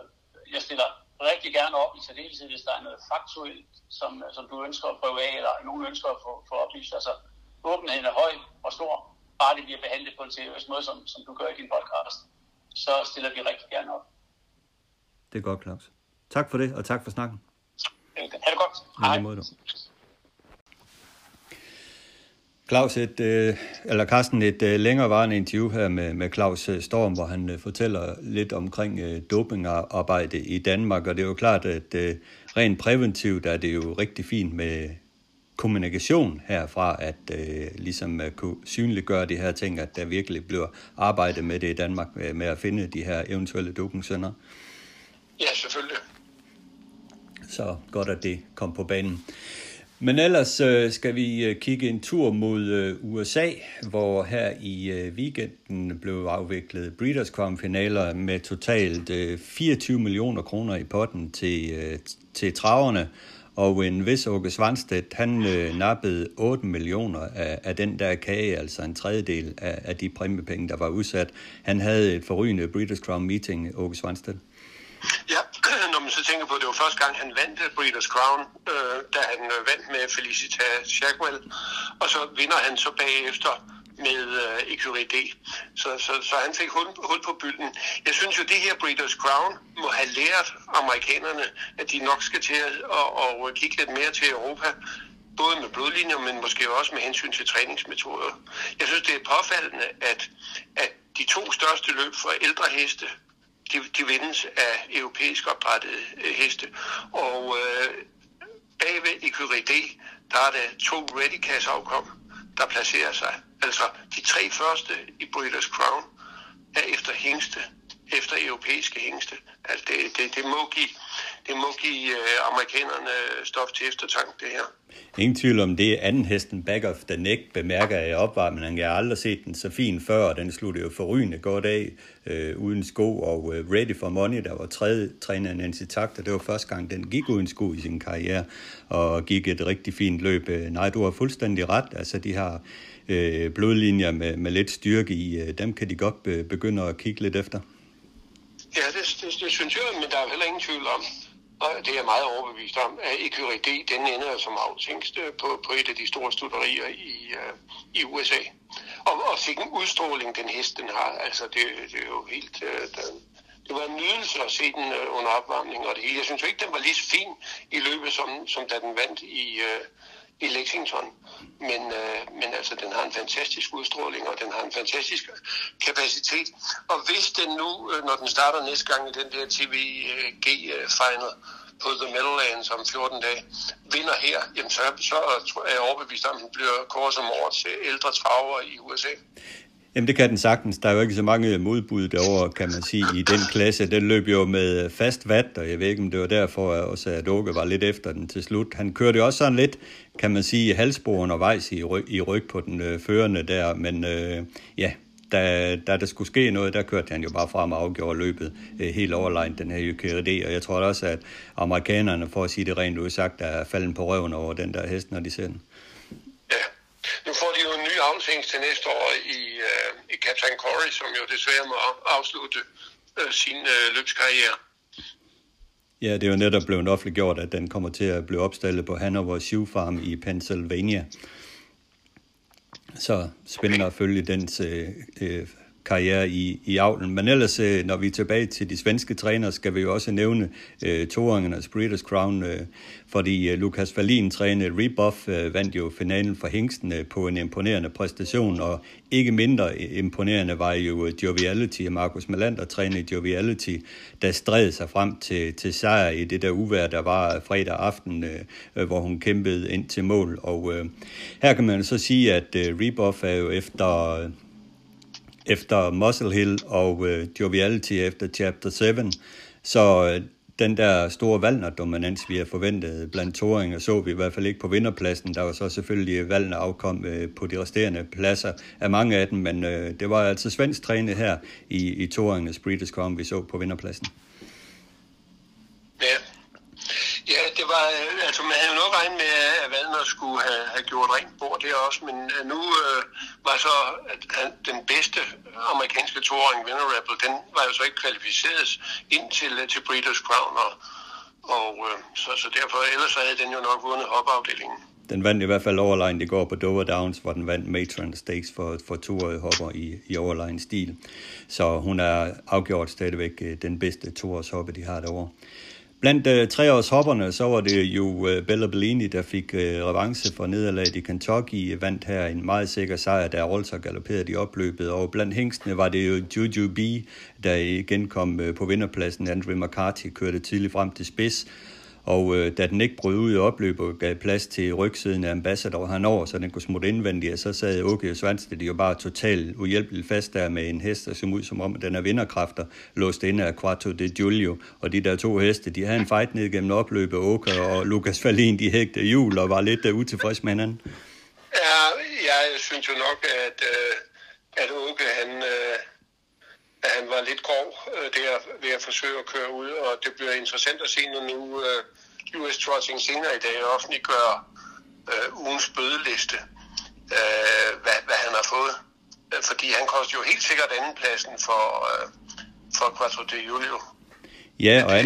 jeg stiller rigtig gerne op i særdeleshed, hvis der er noget faktuelt, som, som du ønsker at prøve af, eller nogen ønsker at få, få oplyst. Altså, åbenheden er høj og stor, bare det bliver behandlet på en seriøs måde, som, som du gør i din podcast, så stiller vi rigtig gerne op. Det er godt, Claus. Tak for det, og tak for snakken. Ha' det godt. Hej. Hej. Claus, et, øh, eller Carsten, et øh, længerevarende interview her med, med Claus øh, Storm, hvor han fortæller lidt omkring dopingarbejde i Danmark, og det er jo klart, at rent præventivt er det jo rigtig fint med kommunikation herfra, at ligesom kunne synliggøre de her ting, at der virkelig bliver arbejdet med det i Danmark, med, at finde de her eventuelle dopingsønder. Ja, selvfølgelig. Så godt, at det kom på banen. Men ellers øh, skal vi øh, kigge en tur mod øh, USA, hvor her i øh, weekenden blev afviklet Breeders' Crown finaler med totalt øh, 24 millioner kroner i potten til, øh, til traverne. Og en vis Åke Svanstedt, han øh, nappede 8 millioner af, af den der kage, altså en tredjedel af, af de præmiepenge, der var udsat. Han havde et forrygende Breeders' Crown meeting, Åke Svanstedt. Ja, når man så tænker på, at det var første gang, han vandt Breeders' Crown, øh, da han øh, vandt med Felicita Shackwell, og så vinder han så bagefter med øh, Ecurie Så, så, så han fik hul, hul på bylden. Jeg synes jo, det her Breeders' Crown må have lært amerikanerne, at de nok skal til at og, og kigge lidt mere til Europa, både med blodlinjer, men måske også med hensyn til træningsmetoder. Jeg synes, det er påfaldende, at, at de to største løb for ældre heste, de, de vindes af europæisk opdrettede øh, heste. Og øh, bagved i QRD, der er der to Readycast afkom, der placerer sig. Altså de tre første i Breeders' Crown er efter hængste, efter europæiske hængste. Altså det, det, det må give, det må give øh, amerikanerne stof til eftertanke, det her. Ingen tvivl om det. Anden hesten Back of the Neck bemærker jeg opvarmningen. Jeg har aldrig set den så fin før, og den sluttede jo forrygende godt af øh, uden sko og øh, Ready for Money, der var tredje træner Nancy Takter. Det var første gang, den gik uden sko i sin karriere og gik et rigtig fint løb. Øh, nej, du har fuldstændig ret. Altså, de har øh, blodlinjer med, med lidt styrke i. Øh, dem kan de godt begynde at kigge lidt efter. Ja, det, det, det synes jeg, men der er heller ingen tvivl om, og det er jeg meget overbevist om, at EQRD, den ender som aftingst på, på et af de store studerier i, uh, i USA. Og, og fik en udstråling, den hest den har. Altså, det, det er jo helt... Øh, uh, den, det var en nydelse at se den uh, under opvarmning og det hele. Jeg synes jo ikke, den var lige så fin i løbet, som, som da den vandt i, uh, i Lexington. Men, øh, men altså, den har en fantastisk udstråling, og den har en fantastisk kapacitet. Og hvis den nu, øh, når den starter næste gang i den der TVG-final øh, øh, på The Meadowlands om 14 dage, vinder her, jamen så, så er jeg overbevist om, at den bliver kåret som årets øh, ældre traver i USA. Jamen det kan den sagtens. Der er jo ikke så mange modbud derovre, kan man sige, i den klasse. Den løb jo med fast vat, og jeg ved ikke, om det var derfor at også, at Åke var lidt efter den til slut. Han kørte jo også sådan lidt, kan man sige, halsbord undervejs i ryg, i ryg på den øh, førende der, men øh, ja, da, da der skulle ske noget, der kørte han jo bare frem og afgjorde løbet øh, helt overlegnet, den her UKRD, og jeg tror også, at amerikanerne, for at sige det rent udsagt, er falden på røven over den der hest, når de ser den. Ja, nu får de jo en ny afsving til næste år i, øh, i Captain Corey, som jo desværre må afslutte øh, sin øh, løbskarriere. Ja, det er jo netop blevet offentliggjort, at den kommer til at blive opstillet på Hanover Shoe Farm i Pennsylvania. Så spændende at følge dens øh, øh, karriere i, i avlen. Men ellers, øh, når vi er tilbage til de svenske trænere, skal vi jo også nævne øh, toåringernes Breeders' Crown, øh, fordi øh, Lukas Wallin trænede Rebuff, øh, vandt jo finalen for Hængsten øh, på en imponerende præstation, og ikke mindre øh, imponerende var jo øh, Joviality, Markus Melander trænede Joviality, der stræd sig frem til, til sejr i det der uvær, der var fredag aften, øh, øh, hvor hun kæmpede ind til mål. Og øh, her kan man så sige, at øh, Rebuff er jo efter efter Muscle Hill og øh, Joviality efter Chapter 7. Så øh, den der store Valner-dominans, vi har forventet blandt toringer, så vi i hvert fald ikke på vinderpladsen. Der var så selvfølgelig Valner afkom øh, på de resterende pladser af mange af dem, men øh, det var altså svensk trænet her i, i toringens Breeders' Crown, vi så på vinderpladsen. Ja, Ja, det var, øh, altså man havde jo nok regnet med, at Valner skulle have, have gjort rent bord der også, men øh, nu øh, var så at, at den bedste amerikanske toåring, Venerable, den var jo så ikke kvalificeret ind til, øh, til Breeders' Crown, og, og øh, så, så derfor, ellers havde den jo nok vundet hopafdelingen. Den vandt i hvert fald overline i går på Dover Downs, hvor den vandt Matron Stakes for, for toårige hopper i, i overline stil. Så hun er afgjort stadigvæk den bedste toårs hoppe, de har derovre. Blandt uh, treårshopperne, så var det jo uh, Bella Bellini, der fik uh, revanche for nederlaget i Kentucky, vandt her en meget sikker sejr, der Rolter galopperede i opløbet, og blandt hængstene var det jo Juju B, der igen kom uh, på vinderpladsen. Andrew McCarthy kørte tidligt frem til spids, og øh, da den ikke brød ud i opløb og gav plads til rygsiden af Ambassador henover, så den kunne smutte indvendigt, så sad Åke Svansted jo bare totalt uhjælpeligt fast der med en hest, der som ud som om, at den er vinderkræfter, låst inde af Quattro de Giulio. Og de der to heste, de havde en fight ned gennem opløbet, Åke og Lukas Falin, de hægte jul og var lidt øh, uh, utilfreds med hinanden. Ja, jeg synes jo nok, at, øh, at Åke, han, øh, at han var lidt grov øh, der ved at forsøge at køre ud, og det bliver interessant at se, når nu øh, US Trotting senere i dag offentliggør øh, ugens bødeliste, øh, hvad, hvad han har fået. Øh, fordi han koster jo helt sikkert andenpladsen for, øh, for Quattro de Julio. Ja, og an...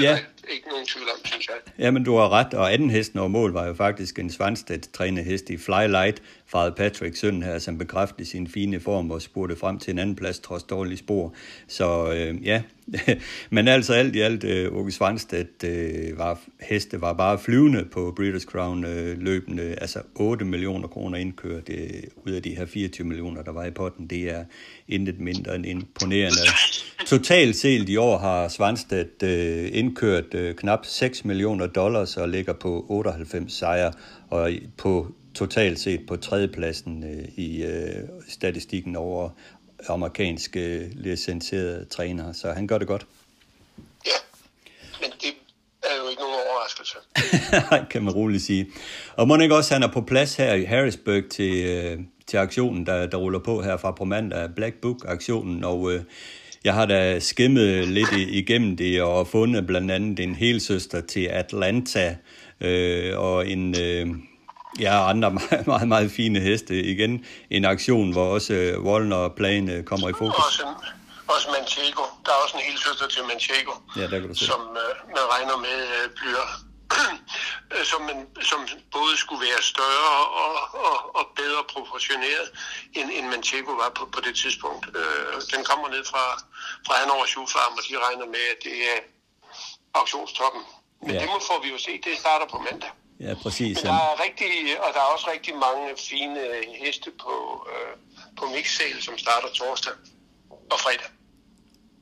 ja. ikke nogen tvivl om, synes jeg. Ja, men du har ret, og anden hesten over mål var jo faktisk en Svanstedt trænet hest i Fly Light, fra Patrick søn her, som bekræftede sin fine form og spurgte frem til en anden plads trods dårlige spor. Så øh, ja, men altså alt i alt, øh, Åke Svanstedt øh, var, heste var bare flyvende på Breeders' Crown øh, løbende, altså 8 millioner kroner indkørt øh, ud af de her 24 millioner, der var i potten. Det er intet mindre end imponerende. Totalt set i år har Svanstedt øh, indkørt øh, knap 6 millioner dollars og ligger på 98 sejre, og på totalt set på tredjepladsen øh, i øh, statistikken over amerikanske licenserede trænere, så han gør det godt. Ja, men det er jo ikke nogen overraskelse. kan man roligt sige. Og må ikke også, han er på plads her i Harrisburg til, øh, til aktionen, der, der ruller på her fra på mandag, Black Book-aktionen, og øh, jeg har da skimmet lidt igennem det og fundet blandt andet en helsøster til Atlanta øh, og en... Øh, Ja, andre meget, meget, meget fine heste. Igen en aktion, hvor også Wallner og Plane kommer i fokus. Også, også Manchego. Der er også en hel søster til Manchego, ja, der kan du se. som uh, man regner med uh, bliver som, man, som både skulle være større og, og, og bedre proportioneret, end, end Manchego var på, på det tidspunkt. Uh, den kommer ned fra, fra Hanover Schufarm, og de regner med, at det er auktionstoppen. Men ja. det må får vi jo se. Det starter på mandag. Ja, præcis. Men der er rigtig, og der er også rigtig mange fine heste på, øh, på mixsale, som starter torsdag og fredag.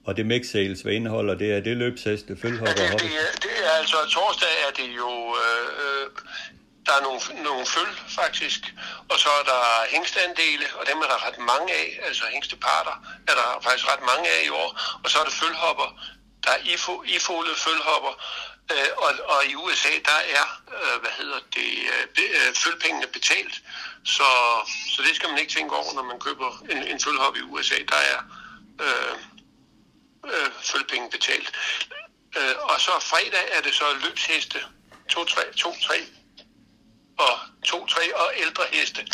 Og det mixsales, hvad indeholder det? Er det løbsheste, følghopper ja, det, det, er, det er altså torsdag er det jo, øh, der der er nogle, nogle føl, faktisk. Og så er der hængsteandele, og dem er der ret mange af. Altså hængsteparter er der faktisk ret mange af i år. Og så er der følhopper. Der er ifo, ifolede følhopper. Øh, og, og i USA, der er, øh, hvad hedder det, øh, øh følpengene betalt. Så, så det skal man ikke tænke over, når man køber en, en følhop i USA. Der er øh, øh, følpenge betalt. Øh, og så fredag er det så løbsheste. 2-3, 2-3 og 2-3 og ældre heste.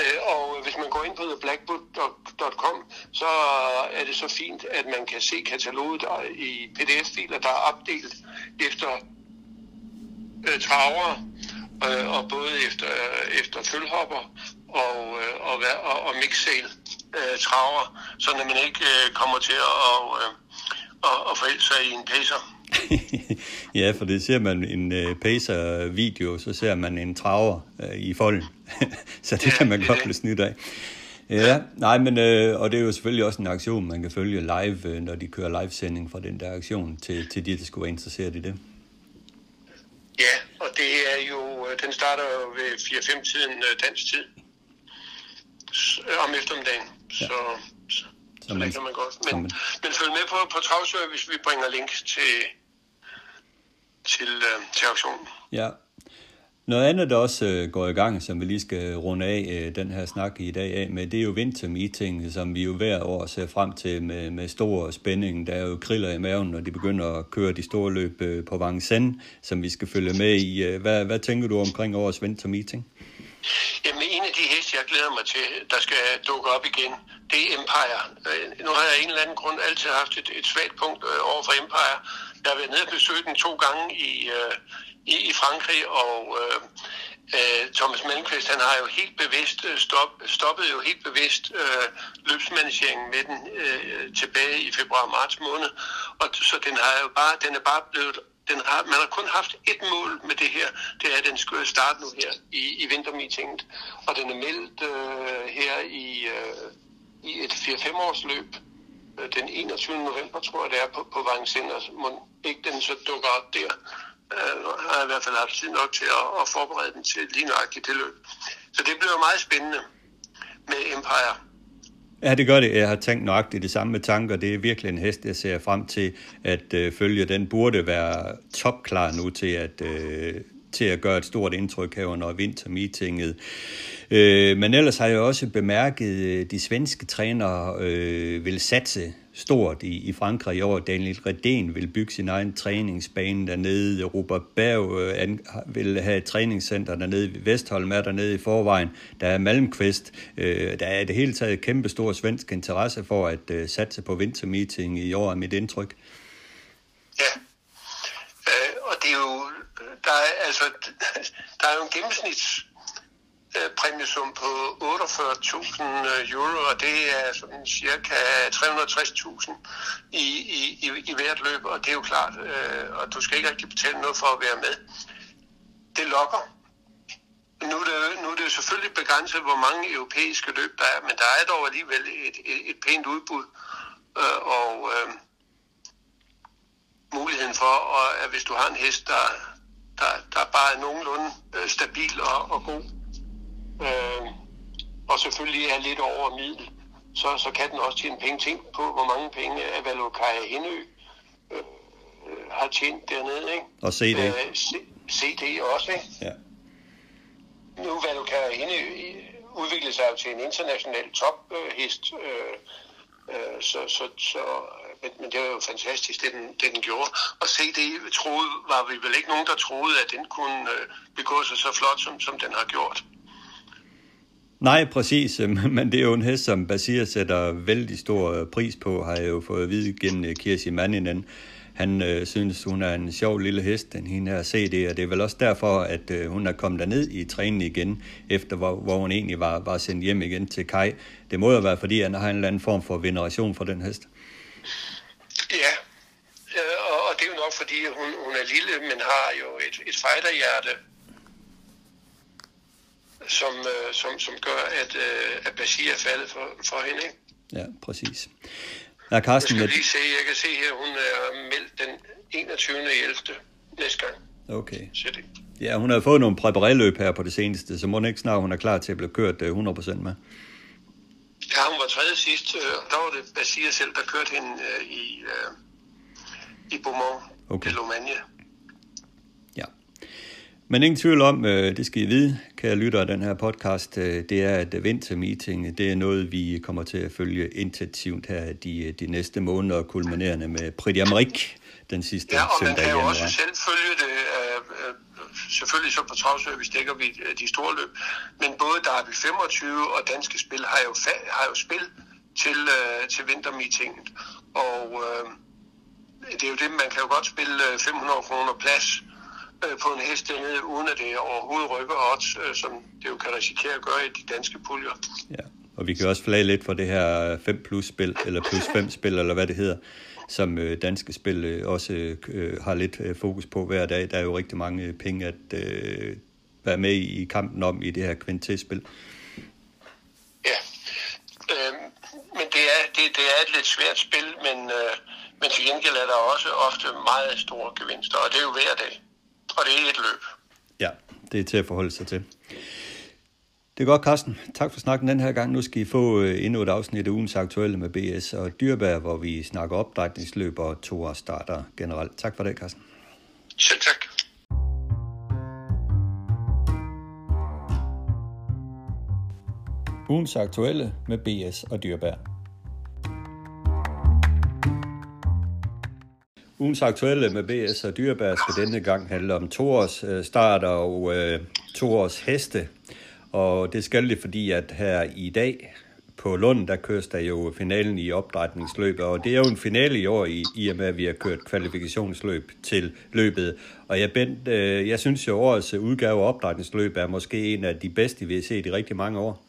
Øh, og hvis man går ind på theblackbook.com, så er det så fint, at man kan se kataloget der i pdf-filer, der er opdelt efter øh, traver, øh, og både efter, øh, efter følhopper og, øh, og, og, og mixsale øh, traver, så man ikke øh, kommer til at og, øh, og, og forælde sig i en pacer. ja, for det ser man en uh, pacer-video, så ser man en traver uh, i folden. så det ja, kan man godt blive snydt af. Ja, nej, men øh, og det er jo selvfølgelig også en aktion, man kan følge live, øh, når de kører livesending fra den der aktion, til, til de, der skulle være interesseret i det. Ja, og det er jo, den starter jo ved 4-5-tiden dansk tid om eftermiddagen, ja. så, så, man, det kan man godt. Men, man, men følg med på, på Travservice, vi bringer links til, til, øh, til auktionen. Ja. Noget andet, der også øh, går i gang, som vi lige skal runde af øh, den her snak i dag af med, det er jo vintermeeting, som vi jo hver år ser frem til med, med stor spænding. Der er jo kriller i maven, når de begynder at køre de store løb øh, på Vincennes, som vi skal følge med i. Øh, hvad, hvad tænker du omkring årets vintermeeting? Jamen, en jeg glæder mig til, der skal dukke op igen, det er Empire. Øh, nu har jeg af en eller anden grund altid haft et, et svagt punkt øh, over for Empire. Jeg har været nede og besøgt den to gange i, øh, i, i Frankrig, og øh, øh, Thomas Malmqvist, han har jo helt bevidst øh, stop, stoppet jo helt bevidst øh, løbsmanageringen med den øh, tilbage i februar-marts måned. Og så den, har jo bare, den er bare blevet den har, man har kun haft et mål med det her, det er, at den skulle starte nu her i, i vintermeetinget. Og den er meldt øh, her i, øh, i et 4-5 års løb øh, den 21. november, tror jeg det er, på, på Vincennes. Må ikke den så dukker op der. Øh, har jeg i hvert fald haft tid nok til at, at forberede den til lige nøjagtigt det løb. Så det bliver meget spændende med Empire. Ja, det gør det. Jeg har tænkt nøjagtigt det samme med tanker. Det er virkelig en hest, jeg ser frem til at øh, følge. Den burde være topklar nu til at, øh, til at gøre et stort indtryk her under vintermeetinget. Øh, men ellers har jeg også bemærket, at de svenske trænere øh, vil satse stort i, i Frankrig i år. Daniel Redén vil bygge sin egen træningsbane dernede. Robert Berg øh, vil have et træningscenter dernede. Vestholm er dernede i forvejen. Der er Malmqvist. Øh, der er det hele taget kæmpe stor svensk interesse for at øh, satse på vintermeeting i år, er mit indtryk. Ja, øh, og det er jo, øh, der er, altså, der er jo en gennemsnits Øh, præmiesum på 48.000 øh, euro, og det er sådan cirka 360.000 i, i, i, i hvert løb, og det er jo klart, øh, og du skal ikke rigtig betale noget for at være med. Det lokker. Nu er det, nu er det selvfølgelig begrænset, hvor mange europæiske løb der er, men der er dog alligevel et, et, et pænt udbud, øh, og øh, muligheden for, at hvis du har en hest, der, der, der bare er nogenlunde øh, stabil og, og god, øh, og selvfølgelig er lidt over middel, så, så kan den også tjene penge. Tænk på, hvor mange penge Avalokaja Henø øh, har tjent dernede. Ikke? Og CD. Øh, CD også, ikke? Ja. Nu Valokaja Henø udviklet sig jo til en international tophest, øh, øh, så, så, så men, men det var jo fantastisk, det den, det den gjorde. Og CD troede, var vi vel ikke nogen, der troede, at den kunne øh, begå sig så flot, som, som den har gjort. Nej, præcis, øh, men det er jo en hest, som Basir sætter vældig stor øh, pris på, har jeg jo fået at vide gennem øh, Kirsi Manninen. Han øh, synes, hun er en sjov lille hest, den hende her CD, og det er vel også derfor, at øh, hun er kommet ned i træningen igen, efter hvor, hvor hun egentlig var, var sendt hjem igen til Kai. Det må jo være, fordi han har en eller anden form for veneration for den hest. Ja, og, og det er jo nok, fordi hun, hun er lille, men har jo et, et fighterhjerte, som, øh, som, som gør, at, øh, at Bashir er faldet for, for hende. Ikke? Ja, præcis. Ja, Carsten, jeg skal lige se, jeg kan se her, hun er meldt den 21. 11. næste gang. Okay. City. Ja, hun har fået nogle præpareløb her på det seneste, så må ikke snart, hun er klar til at blive kørt øh, 100% med. Ja, hun var tredje sidst, øh, og der var det Basia selv, der kørte hende øh, i, øh, i Beaumont, Okay. de Lomagne. Ja. Men ingen tvivl om, øh, det skal I vide, kære lytter af den her podcast, øh, det er, at vintermeeting, det er noget, vi kommer til at følge intensivt her de, de næste måneder, kulminerende med Prix d'Amérique den sidste Ja, og man søndag i kan jo januar. også selv følge det. Øh, øh, selvfølgelig så på travservice dækker vi øh, de store løb, men både Derby 25 og Danske Spil har jo, fa- har jo spil til, øh, til vintermeetingen. Og øh, det er jo det, man kan jo godt spille øh, 500 kroner plads øh, på en hest dernede, uden at det overhovedet rykker odds, øh, som det jo kan risikere at gøre i de danske puljer. Ja, og vi kan også flage lidt for det her 5 plus spil, eller plus 5 spil, eller hvad det hedder, som øh, danske spil øh, også øh, har lidt øh, fokus på hver dag. Der er jo rigtig mange penge at øh, være med i kampen om i det her kvintespil. Ja, øh, men det er, det, det er et lidt svært spil, men, øh, men til gengæld er der også ofte meget store gevinster, og det er jo hver dag, og det er et løb. Ja, det er til at forholde sig til. Det er godt, Carsten. Tak for snakken den her gang. Nu skal I få øh, endnu et afsnit af ugens aktuelle med BS og Dyrbær, hvor vi snakker opdrætningsløb og to starter generelt. Tak for det, Carsten. Selv tak. Ugens aktuelle med BS og Dyrbær. Ugens aktuelle med BS og Dyrbær skal denne gang handle om toårs øh, starter og øh, toårs heste. Og det skal det, fordi at her i dag på Lund, der køres der jo finalen i opdrætningsløbet, og det er jo en finale i år, i, i og med at vi har kørt kvalifikationsløb til løbet. Og jeg, Bent, øh, jeg synes jo, årets udgave af opdrætningsløb er måske en af de bedste, vi har set i rigtig mange år.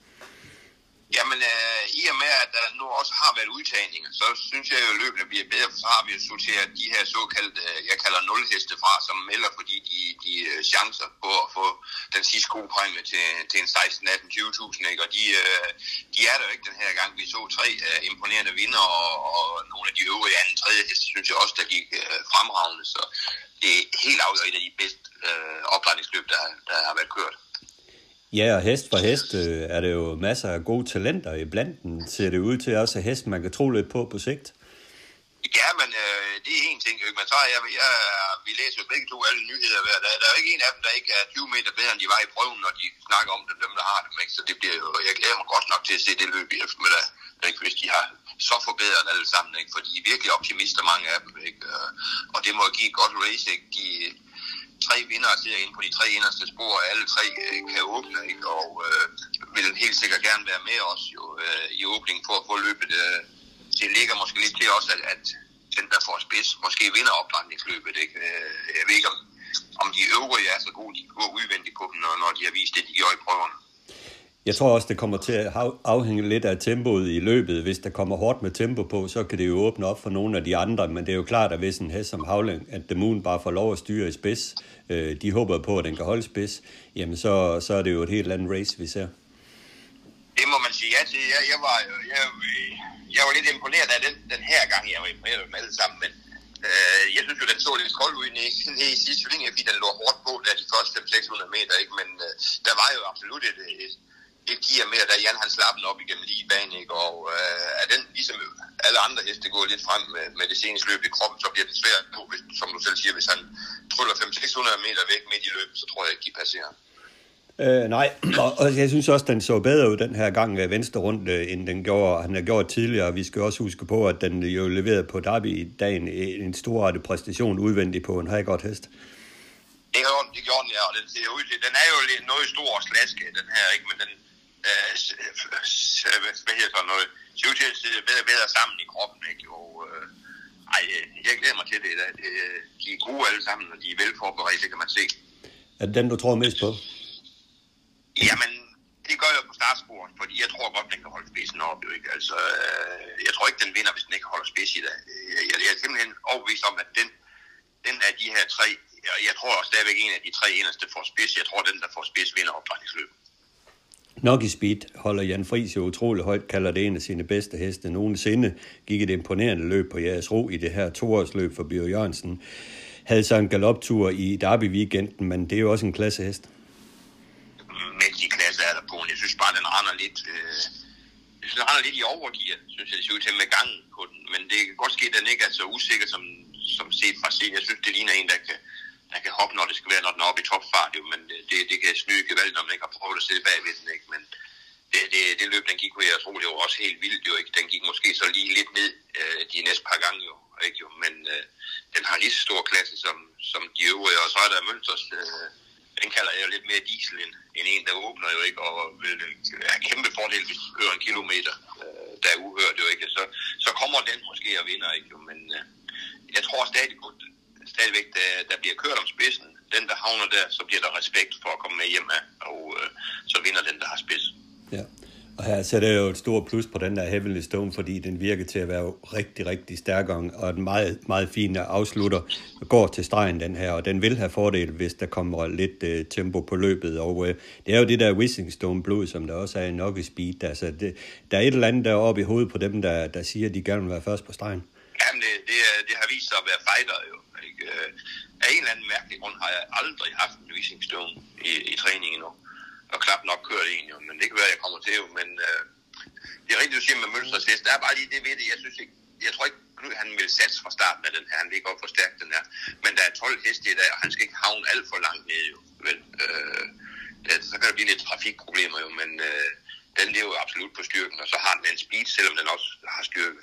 Jamen, øh, i og med, at der nu også har været udtagninger, så synes jeg jo, at løbene bliver bedre, for så har vi jo sorteret de her såkaldte, øh, jeg kalder nulheste fra, som melder, fordi de, de øh, chancer på at få den sidste gode præmie til, til en 16, 18, 20.000, ikke? Og de, øh, de er der jo ikke den her gang. Vi så tre imponerende vinder, og, og nogle af de øvrige anden, tredje heste, synes jeg også, der gik fremragende, så det er helt afgjort et af de bedste øh, opdragningsløb, der, der har været kørt. Ja, og hest for hest øh, er det jo masser af gode talenter i blanden, ser det ud til også at hest, man kan tro lidt på på sigt. Ja, men øh, det er en ting, ikke? men så er jeg, jeg, vi læser jo begge to alle nyheder hver dag. Der er jo ikke en af dem, der ikke er 20 meter bedre, end de var i prøven, når de snakker om dem, dem der har dem. Ikke? Så det bliver jo, jeg glæder mig godt nok til at se det løb i eftermiddag, ikke? hvis de har så forbedret alle sammen, ikke? for de er virkelig optimister, mange af dem. Ikke? Øh, og det må give et godt race, ikke? De, tre vinder sidder inde på de tre inderste spor, og alle tre øh, kan åbne, ikke? og øh, vil helt sikkert gerne være med os jo, øh, i åbningen for at få løbet. Øh, det ligger måske lidt til også, at, at den, der får spids, måske vinder opdragningsløbet. Ikke? Øh, jeg ved ikke, om, om de øvrige er så gode, de går udvendigt på dem, når, når de har vist det, de gjorde i prøverne. Jeg tror også, det kommer til at afhænge lidt af tempoet i løbet. Hvis der kommer hårdt med tempo på, så kan det jo åbne op for nogle af de andre. Men det er jo klart, at hvis en hest som Havling, at The Moon bare får lov at styre i spids, øh, de håber på, at den kan holde spids, jamen så, så er det jo et helt andet race, vi ser. Det må man sige ja til. Jeg, jeg, var, jeg, jeg var lidt imponeret af den, den her gang. Jeg var imponeret med alle sammen, men øh, jeg synes jo, den så lidt kold ud i, i, i sidste sving, fordi den lå hårdt på, da de første 600 meter. Ikke? Men øh, der var jo absolut et, et, et gear mere, da Jan han slap op igennem lige banen, ikke? og øh, er den ligesom alle andre heste går lidt frem med, med det seneste løb i kroppen, så bliver det svært, hvis, som du selv siger, hvis han tryller 500-600 meter væk midt i løbet, så tror jeg ikke, de passerer. Øh, nej, og, og jeg synes også, den så bedre ud den her gang ved venstre rundt, end den gjorde, han har gjort tidligere. Vi skal også huske på, at den jo leverede på Derby i dagen en storartet præstation udvendigt på en godt hest. Det gjorde den, det gjorde den, ja, og den ser ud til, den er jo noget stor slaske, den her, ikke, men den, hvad hedder sådan noget, at sidde bedre, bedre sammen i kroppen, ikke, og øh, ej, jeg glæder mig til det, det, de er gode alle sammen, og de er velforberedt, det kan man se. Er det den, du tror mest på? Jamen, det gør jeg på startsporet, fordi jeg tror godt, den kan holde spidsen op. Jo, ikke? Altså, øh, jeg tror ikke, den vinder, hvis den ikke holder spids i dag. Jeg, jeg, jeg er simpelthen overbevist om, at den, den af de her tre, jeg, jeg tror stadigvæk en af de tre eneste får spids. Jeg tror, den, der får spids, vinder opdrætningsløbet. Nogi speed holder Jan Friis jo utrolig højt, kalder det en af sine bedste heste nogensinde. Gik et imponerende løb på jeres ro i det her toårsløb for Bio Jørgensen. havde så en galoptur i Derby weekenden, men det er jo også en klassehest. Med de klasser er der på. Jeg synes bare, den render lidt... Øh, den render lidt i overgear, synes jeg, det ser ud til med gangen på den. Men det kan godt ske, at den ikke er så usikker som, som set fra scenen. Jeg synes, det ligner en, der kan, han kan hoppe, når det skal være, når den er oppe i topfart. Jo. Men øh, det, det kan snyde gevaldigt, når man ikke har prøvet at sidde bagved den. Ikke? Men det, det, det løb, den gik, jo, jeg tror, det var også helt vildt. Jo, ikke? Den gik måske så lige lidt ned øh, de næste par gange. Jo, ikke? Jo. Men øh, den har lige så stor klasse som, som de øvrige. Og så er der Mønsters... Øh, den kalder jeg lidt mere diesel end, end en, der åbner jo ikke, og vil have øh, kæmpe fordel, hvis du kører en kilometer, øh, der er uhørt jo ikke. Så, så kommer den måske og vinder, ikke? Men øh, jeg tror stadig, stadigvæk, der, der bliver kørt om spidsen. Den, der havner der, så bliver der respekt for at komme med hjem af, og øh, så vinder den, der har spids. Ja. Og her sætter jeg jo et stort plus på den der Heavenly Stone, fordi den virker til at være rigtig, rigtig stærk og en meget, meget fin afslutter. Går til stregen den her, og den vil have fordel, hvis der kommer lidt uh, tempo på løbet. Og uh, det er jo det der Whistling Stone blod, som der også er i nok speed. Altså, det, der er et eller andet der oppe i hovedet på dem, der, der siger, at de gerne vil være først på stregen. Jamen, det, det, det har vist sig at være fighter jo. Øh, af en eller anden mærkelig grund har jeg aldrig haft en Whistling i, i træning endnu. Og knap nok kørt en, jo. men det kan være, at jeg kommer til jo, men øh, det er rigtigt, du siger med Mønsters hest, der er bare lige det ved det, jeg synes ikke, jeg tror ikke, han vil satse fra starten af den her, han ligger op for stærkt den her, men der er 12 heste i dag, og han skal ikke havne alt for langt ned jo, vel, øh, det, så kan der blive lidt trafikproblemer jo, men øh, den lever jo absolut på styrken, og så har den en speed, selvom den også har styrke.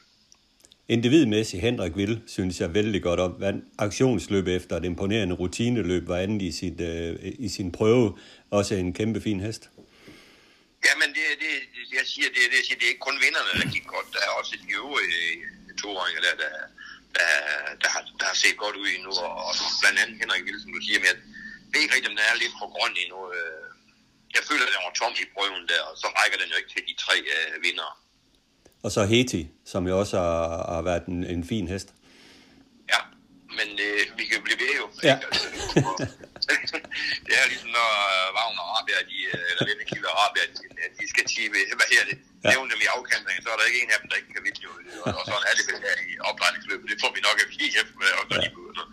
Individmæssigt Henrik Vil, synes jeg vældig godt om. Vandt aktionsløb efter et imponerende rutineløb, var andet i, sit, øh, i sin prøve. Også en kæmpe fin hest. Ja, men det, det, jeg siger, det, det, jeg siger, det er ikke kun vinderne, der gik godt. Der er også de øvrige øh, toåringer, der, der, der, der, har, der har set godt ud endnu. Og, og blandt andet Henrik Vil, som du siger, men jeg ved ikke rigtigt, om den er lidt for grøn endnu. Øh. Jeg føler, at den var tom i prøven der, og så rækker den jo ikke til de tre øh, vinder. Og så Heti, som jo også har, har været en, en fin hest. Ja, men øh, vi kan blive ved jo. Ja. det er ligesom når Wagner og Rabia, de, øh, eller Vennekilde og Rabia, de, de skal tibe, hvad her det, ja. nævne dem i afkantringen, så er der ikke en af dem, der ikke kan vinde jo. Og, og sådan er det vel her i opdrejningsløbet. Det får vi nok at og når ja. de begynder.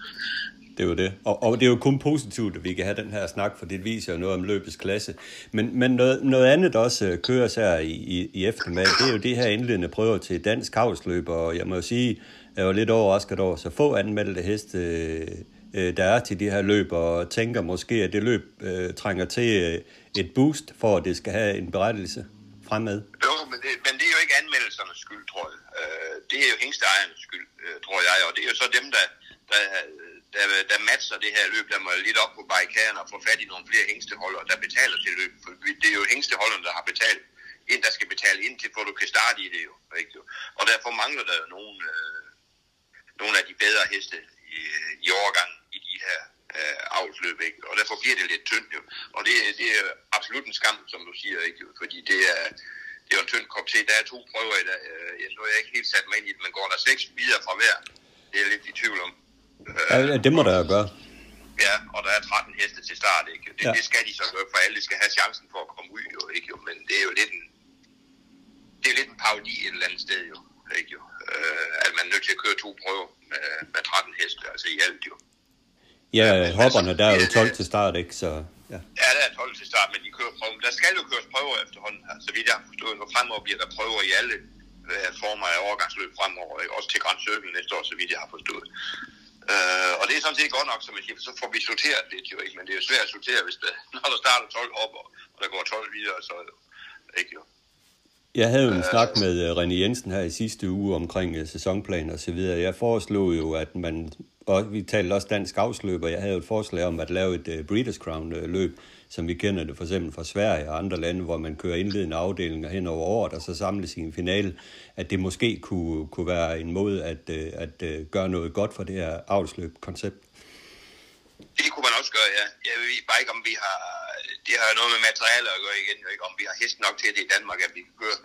Det er jo det. Og, og det er jo kun positivt, at vi kan have den her snak, for det viser jo noget om løbets klasse. Men, men noget, noget andet, der også køres kører her i, i, i eftermiddag, det er jo det her indledende prøver til dansk havsløb, og jeg må jo sige, jeg var lidt overrasket over så få anmeldte heste, øh, øh, der er til de her løb, og tænker måske, at det løb øh, trænger til et boost, for at det skal have en berettelse fremad. Jo, men det, men det er jo ikke anmeldelsernes skyld, tror jeg. Det er jo hængsteejernes skyld, tror jeg, og det er jo så dem, der, der der, der matcher det her løb, der må lidt op på barrikaden og få fat i nogle flere hængsteholdere, der betaler til løb. For det er jo hængsteholderne, der har betalt ind, der skal betale ind til, for du kan starte i det jo. Ikke? Og derfor mangler der jo nogle, øh, nogle af de bedre heste i, i overgang i de her øh, avlsløb. Ikke? Og derfor bliver det lidt tyndt jo. Og det, det er absolut en skam, som du siger, ikke? fordi det er, det er jo en tynd kop til. Der er to prøver i dag. Øh, jeg, nu er jeg ikke helt sat mig ind i det, men går der seks videre fra hver? Det er jeg lidt i tvivl om. Ja, det må der jo gøre. Ja, og der er 13 heste til start, ikke? Det, ja. det skal de så gøre, for alle skal have chancen for at komme ud, jo, ikke? Jo? Men det er jo lidt en, det er lidt en parodi et eller andet sted, jo. Ikke, jo? Øh, at man er nødt til at køre to prøver med, med 13 heste, altså i alt, jo. Ja, hopperne, der er jo 12 til start, ikke? Så, ja. ja, der er 12 til start, men de kører prøver. Der skal jo køres prøver efterhånden her, så vidt jeg har forstået. Nu fremover bliver der prøver i alle øh, former af overgangsløb fremover, ikke? også til Grand Circle næste år, så vidt jeg har forstået. Øh, og det er sådan set godt nok, som jeg siger, så får vi sorteret lidt jo ikke, men det er jo svært at sortere, hvis det, når der starter 12 op, og, og der går 12 videre, så ikke jo. Jeg havde jo en snak med øh, René Jensen her i sidste uge omkring øh, sæsonplan og så videre. Jeg foreslog jo, at man, og vi talte også dansk afsløb, og jeg havde jo et forslag om at lave et uh, Breeders' Crown-løb, som vi kender det for eksempel fra Sverige og andre lande, hvor man kører indledende afdelinger hen over året, og så samles i en finale, at det måske kunne, kunne være en måde at, at, at gøre noget godt for det her avlsløb-koncept. Det kunne man også gøre, ja. Jeg ved bare ikke, om vi har... Det har noget med materialer at gøre igen, ikke? om vi har hest nok til det i Danmark, at vi kan køre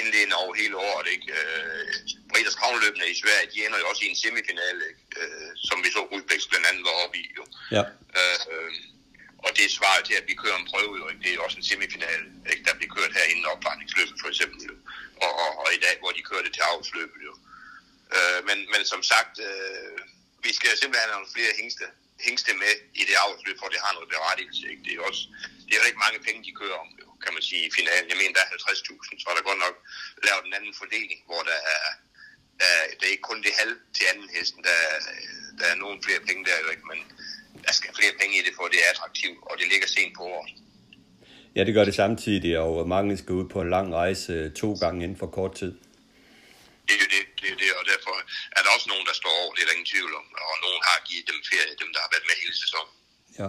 indledende over hele året. Ikke? Øh, Breders Kravnløbende i Sverige, de ender jo også i en semifinale, ikke? Øh, som vi så Rudbæks blandt andet var oppe i. Jo. Ja. Øh, og det svarer til, at vi kører en prøve, jo, ikke? det er også en semifinal, ikke? der bliver kørt her inden opvarmningsløbet for eksempel, jo. Og, og, og, i dag, hvor de kører det til afsløbet. Jo. Øh, men, men som sagt, øh, vi skal simpelthen have nogle flere hængste, hængste med i det afsløb, for det har noget berettigelse. Ikke? Det er også det er jo ikke mange penge, de kører om, jo, kan man sige, i finalen. Jeg mener, der er 50.000, så er der godt nok lavet en anden fordeling, hvor der er, der, der er ikke kun det halv til anden hesten, der, der er nogle flere penge der jo ikke, men der skal flere penge i det, for det er attraktivt, og det ligger sent på året. Ja, det gør det samtidig, og mange skal ud på en lang rejse to gange inden for kort tid. Det er jo det, det, er det, og derfor er der også nogen, der står over, det er der ingen tvivl om, og nogen har givet dem ferie, dem der har været med hele sæsonen. Ja.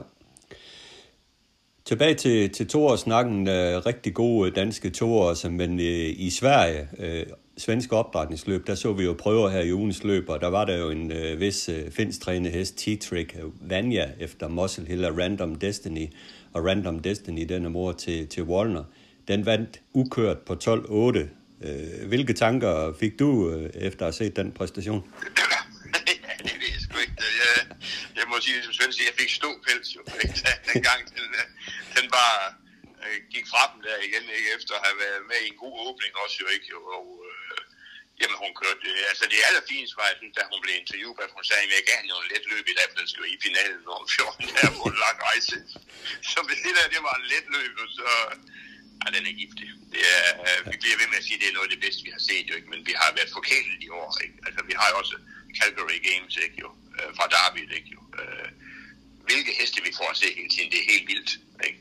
Tilbage til, til toårssnakken. Øh, rigtig gode danske toårs, men øh, i Sverige, øh, svenske opdrætningsløb, der så vi jo prøver her i ugens løb, og der var der jo en øh, vis øh, finstrænet hest, T-Trick øh, Vanya, efter Muscle Hill og Random Destiny, og Random Destiny, den er mor til, til Wallner. Den vandt ukørt på 12-8. Øh, hvilke tanker fik du øh, efter at have set den præstation? jeg ikke. Øh, jeg, må sige, som Svend siger, jeg fik stå pels jo. Ikke? Den gang, den, øh, den var, øh, gik fra dem der igen, ikke? efter at have været med i en god åbning også jo ikke. Og, øh, jamen hun kørte, øh, altså det allerfineste var, jeg synes, da hun blev interviewet, at hun sagde, at jeg gav en let løb i dag, for den skulle i finalen om 14 der på en lang rejse. Så hvis det der, det var en let løb, så ja, den er giftig. Det er, øh, vi bliver ved med at sige, at det er noget af det bedste, vi har set jo ikke, men vi har været forkælet i år, ikke? Altså vi har jo også Calgary Games, ikke jo, øh, fra Derby, ikke jo. Øh, hvilke heste vi får at se hele tiden, det er helt vildt, ikke?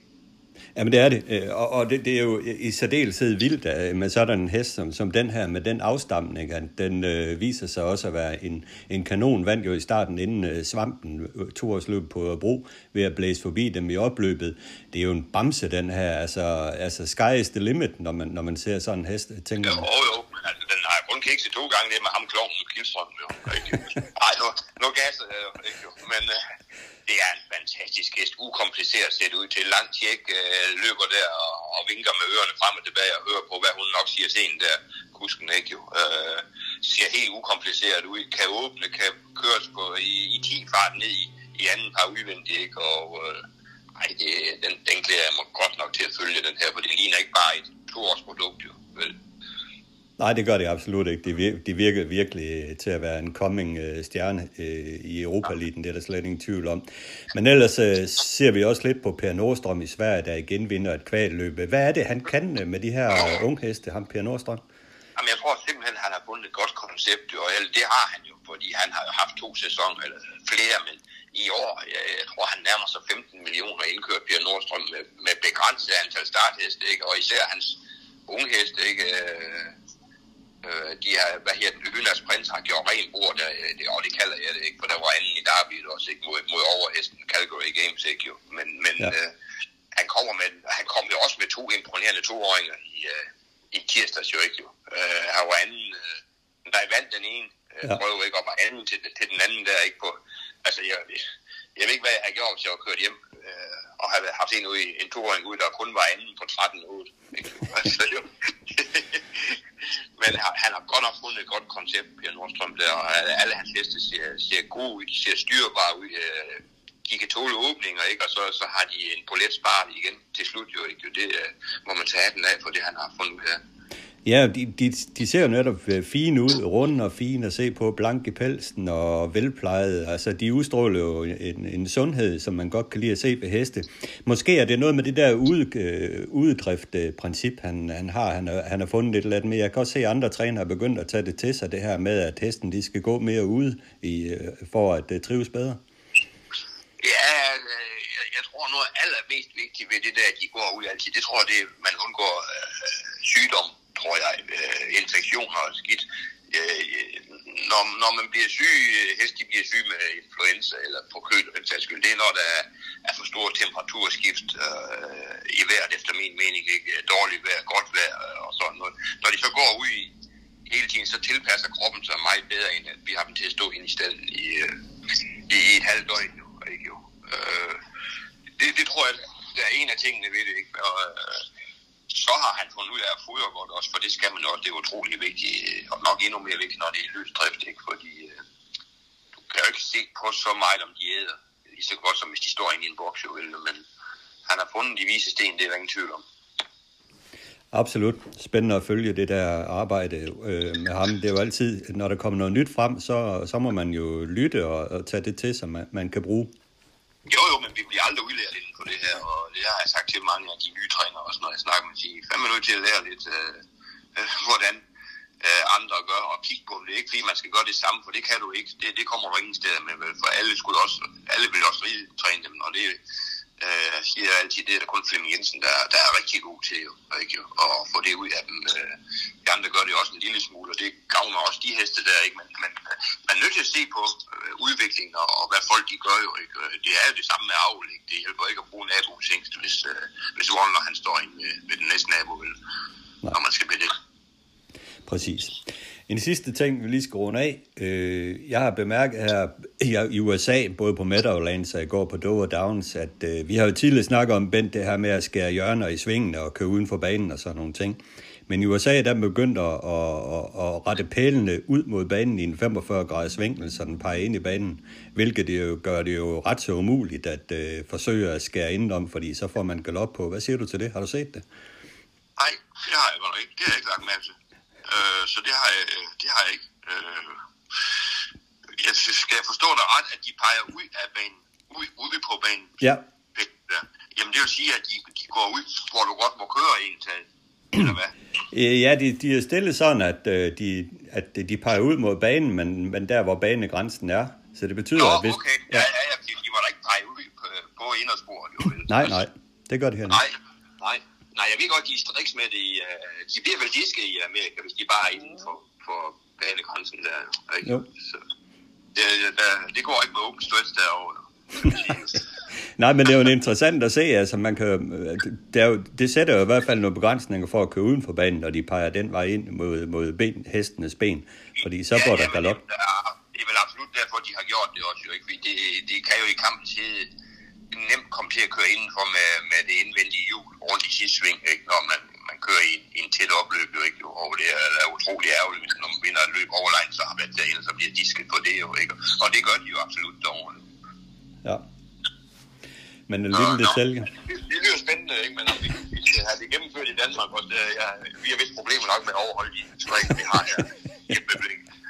Jamen det er det, øh, og, og det, det er jo i særdeleshed vildt øh, med sådan en hest som, som den her, med den afstamning, at den øh, viser sig også at være en, en kanon, vandt jo i starten inden øh, svampen øh, to års løb på Bro ved at blæse forbi dem i opløbet. Det er jo en bamse den her, altså, altså sky is the limit, når man, når man ser sådan en hest, tænker man. Jo, jo, altså, den har kun kikset to gange, det med ham klovnen Kilstrøm, jo. Nej, nu, nu gasser jeg jo, ikke jo. Men øh, det er en fantastisk hest, ukompliceret set ud til. Langt tjek, øh, løber der og, og vinker med ørerne frem og tilbage og hører på, hvad hun nok siger til en der, kusken ikke jo. Øh, ser helt ukompliceret ud, kan åbne, kan køres på i, i 10 fart ned i, i anden par udvendigt, ikke? Og øh, ej, det, den, den glæder jeg mig godt nok til at følge den her, for det ligner ikke bare et toårsprodukt jo, vel? Nej, det gør det absolut ikke. Det virker, det virker virkelig øh, til at være en coming øh, stjerne øh, i europa -liden. det er der slet ingen tvivl om. Men ellers ser vi også lidt på Per Nordstrøm i Sverige, der igen vinder et kvalløb. Hvad er det, han kan med de her ungheste, ham Per Nordstrøm? Jamen, jeg tror simpelthen, han har fundet et godt koncept, og det har han jo, fordi han har haft to sæsoner, eller flere, men i år, jeg, jeg tror, han nærmer sig 15 millioner indkørt Per Nordstrøm med, med begrænset antal startheste, ikke? og især hans ungheste, ikke? Øh, de har, hvad her, den, Ønas Prins har gjort ren bord, der, det, og det kalder jeg det ikke, for der var anden i Derby også, ikke, mod, mod overhesten Calgary Games, ikke jo. Men, men ja. øh, han, kommer med, han kom jo også med to imponerende toåringer i, øh, i tirsdags jo, ikke jo. Øh, han var anden, øh, der vandt den ene, øh, ja. prøvede ikke, og var anden til, til den anden der, ikke på, altså jeg, jeg ved ikke, hvad jeg har gjort, hvis jeg var kørt hjem, øh, og havde haft en, ud, en toåring ud, der kun var anden på 13-8. Altså. Men han har godt nok fundet et godt koncept, Pierre Nordstrøm, der, og alle hans heste ser, ser gode ud, ser styrbare ud, øh, de kan tåle åbninger, ikke? og så, så har de en polet sparet igen til slut, jo, ikke? Det øh, må man tage den af for det, han har fundet her. Ja, de, de, de ser jo netop øh, fine ud, runde og fine at se på, blank i pelsen og velplejede. Altså, de udstråler jo en, en sundhed, som man godt kan lide at se ved heste. Måske er det noget med det der ude, øh, uddriftprincip, han, han har. Han, han har fundet et eller andet, men jeg kan også se, at andre trænere er begyndt at tage det til sig, det her med, at hesten de skal gå mere ud i, øh, for at øh, trives bedre. Ja, øh, jeg, jeg tror noget allermest vigtigt ved det der, at de går ud altid, det tror jeg, det man undgår øh, sygdom tror jeg, øh, infektioner og skidt. Øh, øh når, når man bliver syg, øh, heste de bliver syg med influenza eller på køl, det er når der er, er for store temperaturskift øh, i vejret, efter min mening, ikke øh, dårligt vejr, godt vejr og sådan noget. Når de så går ud i hele tiden, så tilpasser kroppen sig meget bedre, end at vi har dem til at stå ind i stallen i, øh, i, i et halvt døgn. Ikke, jo. Øh, det, det tror jeg, der er en af tingene ved det. Ikke? Og, øh, så har han fundet ud af at fodre godt også, for det skal man også. Det er utrolig vigtigt, øh, og nok endnu mere vigtigt, når det er løs drift, ikke? fordi øh, du kan jo ikke se på så meget, om de æder, lige så godt som hvis de står inde i en boks, jo, men han har fundet de vise sten, det er der ingen tvivl om. Absolut. Spændende at følge det der arbejde øh, med ham. Det er jo altid, når der kommer noget nyt frem, så, så må man jo lytte og, og tage det til, som man, man kan bruge. Jo, jo, men vi bliver aldrig udlært inden på det her, og det har jeg sagt til mange af de nye trænere også, når jeg snakker med de Fem minutter til at lære lidt, øh, øh, hvordan øh, andre gør, og kigge på dem. Det er ikke fordi, man skal gøre det samme, for det kan du ikke. Det, det kommer du ingen steder med, for alle, skulle også, alle vil også ride træne dem, og det øh, jeg siger altid, det er der kun Flemming Jensen, der, der er rigtig god til ikke? at få det ud af dem. De andre gør det også en lille smule, og det gavner også de heste der, ikke? Men, men man er nødt til at se på øh, udviklingen og, og hvad folk de gør jo, ikke? Det er jo det samme med avl, ikke? Det hjælper ikke at bruge naboens hængst, hvis, øh, hvis Warner han står ind med, med den næste nabo, vel? når man skal det. Præcis. En sidste ting, vi lige skal runde af. Øh, jeg har bemærket her i USA, både på Meadowlands og i går på Dover Downs, at øh, vi har jo tidligere snakket om Bent, det her med at skære hjørner i svingene og køre uden for banen og sådan nogle ting. Men i USA der begyndte at, at, at rette pælene ud mod banen i en 45 graders vinkel, så den peger ind i banen, hvilket det jo gør det jo ret så umuligt at øh, forsøge at skære indenom, fordi så får man galop på. Hvad siger du til det? Har du set det? Nej, det har jeg godt ikke. Det har jeg ikke lagt mærke til. Øh, så det har jeg, det har jeg ikke. Øh, jeg skal jeg forstå dig ret, at de peger ud af banen, ud, ude på banen? Ja. Jamen det vil sige, at de, de går ud, hvor du godt må køre en til, eller hvad? Øh, ja, de, de er stillet sådan, at, øh, de, at de peger ud mod banen, men, men der, hvor banegrænsen er. Så det betyder, Nå, at hvis... okay. Ja, ja, ja, de, de må da ikke pege ud på, på indersporet, jo? Nej, nej, det gør det her Nej, nej. Nej, jeg ved godt, de er striks med det. Uh, de bliver vel disket i Amerika, hvis de bare er inden for, for banegrænsen der. Ikke? Jo. Så, det, der, det går ikke med open stretch derovre. Nej, men det er jo interessant at se, altså man kan, det, er jo, det sætter jo i hvert fald nogle begrænsninger for at køre uden for banen, når de peger den vej ind mod, mod ben, hestenes ben, fordi så går ja, der galop. Det, det er vel absolut derfor, de har gjort det også, jo, ikke? Fordi det, det kan jo i kampen til nemt komme til at køre indenfor med, med det indvendige hjul rundt i sidste sving, ikke? når man, man kører i, i en tæt opløb, jo, ikke? og det er, er utrolig ærgerligt, hvis man vinder et løb overlegnet, så har været derinde, så bliver disket på det, jo, ikke? og det gør de jo absolut derovre. Ja. Men en lille detalje. Det, det lyder spændende, ikke? men om vi, vi skal have det gennemført i Danmark også, det, ja, vi har vist problemer nok med at overholde de regler, vi har her.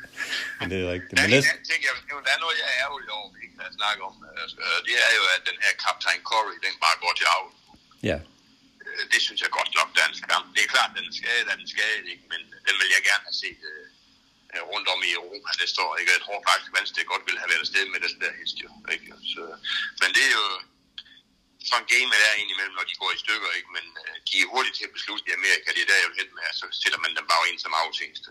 Men det er rigtigt. Men næste... ting, jeg, der er noget, jeg er ærgerlig over, vi ikke kan snakke om. Altså, det er jo, at den her Kaptajn Corey, den bare går til af. Ja. Det synes jeg godt nok, der er en skam. Det er klart, den er skadet, den er skadet, ikke? men den vil jeg gerne have set uh, rundt om i Europa næste år. Ikke? Jeg tror faktisk, at Venstre godt ville have været afsted med den der hest. Jo, ikke? Så, men det er jo sådan game er der indimellem, når de går i stykker, ikke? men de er hurtigt til at beslutte i Amerika, det er der jo hen med, så sætter man dem bare ind som afsængste.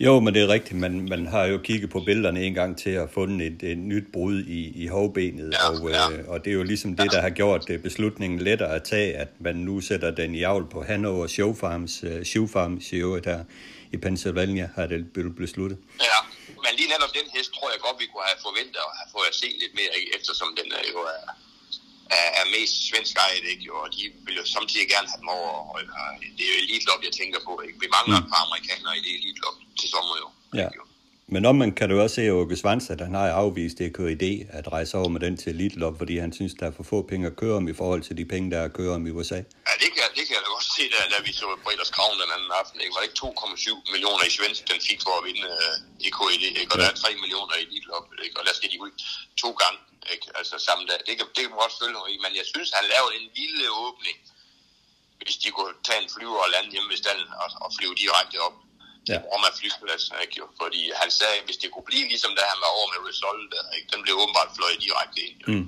Jo, men det er rigtigt. Man, man har jo kigget på billederne en gang til at fundet et, et nyt brud i, i hovbenet, Ja, og, ja. øh, og det er jo ligesom det, der har gjort det beslutningen lettere at tage, at man nu sætter den i avl på Hanover Show Farms, uh, Show Farms i øvrigt her i Pennsylvania, har det blevet besluttet. Ja, men lige netop den hest, tror jeg godt, vi kunne have forventet at have fået at se lidt mere, eftersom den er jo er, er, er mest svensk ejet, ikke? Og de vil jo samtidig gerne have dem over. Og, og det er jo elite jeg tænker på. Ikke? Vi mangler mm. et par amerikanere i det elite til sommer jo. Ja. Ikke? Men om man kan du også se, at Åke Svans, at han har afvist det idé at rejse over med den til Elite Lop, fordi han synes, der er for få penge at køre om i forhold til de penge, der er at køre om i USA. Ja, det kan, det kan jeg da godt se, da, da vi så Breders Kravn den anden aften. Ikke? Var det ikke 2,7 millioner i svensk, den fik for at vinde uh, i KED, ikke? og ja. der er 3 millioner i Elite Lop, ikke? og der skal de ud to gange, ikke? altså samme dag. Det kan, det kan man også følge i, men jeg synes, han lavede en lille åbning, hvis de kunne tage en flyver og lande hjemme ved stallen og, og flyve direkte op Ja. Roma flyplads, ikke? Jo? fordi han sagde, hvis det kunne blive ligesom da han var over med Resol, der, ikke? den blev åbenbart fløjet direkte ind. Jo. Mm.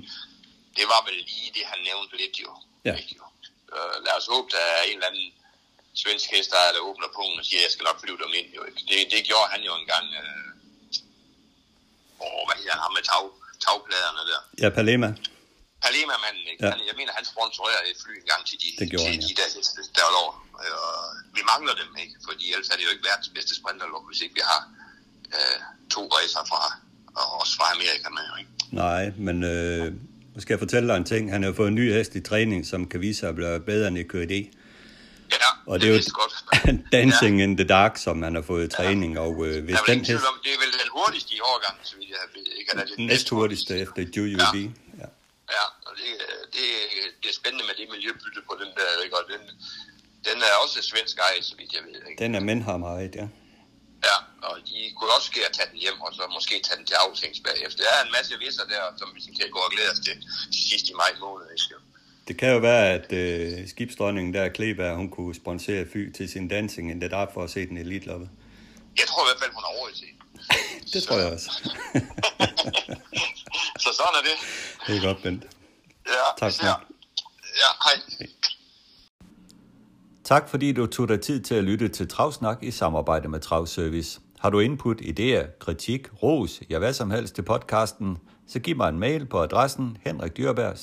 Det var vel lige det, han nævnte lidt jo. Ja. Ikke, jo? Uh, lad os håbe, der er en eller anden svensk hestejer, der åbner pungen og siger, jeg skal nok flyve dem ind. Jo, ikke? Det, det gjorde han jo engang. Øh... Åh, hvad hedder han med tag, tagpladerne der? Ja, Palema. Palema-manden, ikke? Ja. Ja. Han, jeg mener, han sponsorerer et fly engang til de, Det til han, ja. de der heste derovre. Og vi mangler dem, ikke? Fordi ellers er det jo ikke verdens bedste sprinterlov, hvis ikke vi har øh, to racer fra, og også fra Amerika med, ikke? Nej, men øh, skal jeg fortælle dig en ting. Han har fået en ny hest i træning, som kan vise sig at blive bedre end i KD. Ja, Og det er jo godt. Dancing in the Dark, som han har fået i træning. Og øh, hvis Der den hest om, det er vel den hurtigste i årgangen, så vidt jeg ved, ikke? Er det næst hurtigste efter UUB. Ja. Ja, det, det, det er spændende med det miljøbytte på den der, ikke? Og den, Den er også svensk ejet, så vidt jeg ved. Ikke? Den er Menham ejet, ja. Ja, og de kunne også ske at tage den hjem, og så måske tage den til aftænks bagefter. Der er en masse visser der, som vi kan gå og glæde os til sidst i maj måned. Ikke? Det kan jo være, at øh, skibsdronningen der, Kleberg, hun kunne sponsere Fy til sin dancing in the dark for at se den elitloppe. Jeg tror i hvert fald, hun har råd til. Det tror jeg også. så sådan er det. Det er godt, Bent. Ja, Tak ja. ja, hej. Tak fordi du tog dig tid til at lytte til Travsnak i samarbejde med Travservice. Har du input, idéer, kritik, ros, ja hvad som helst til podcasten, så giv mig en mail på adressen henrikdyrberg.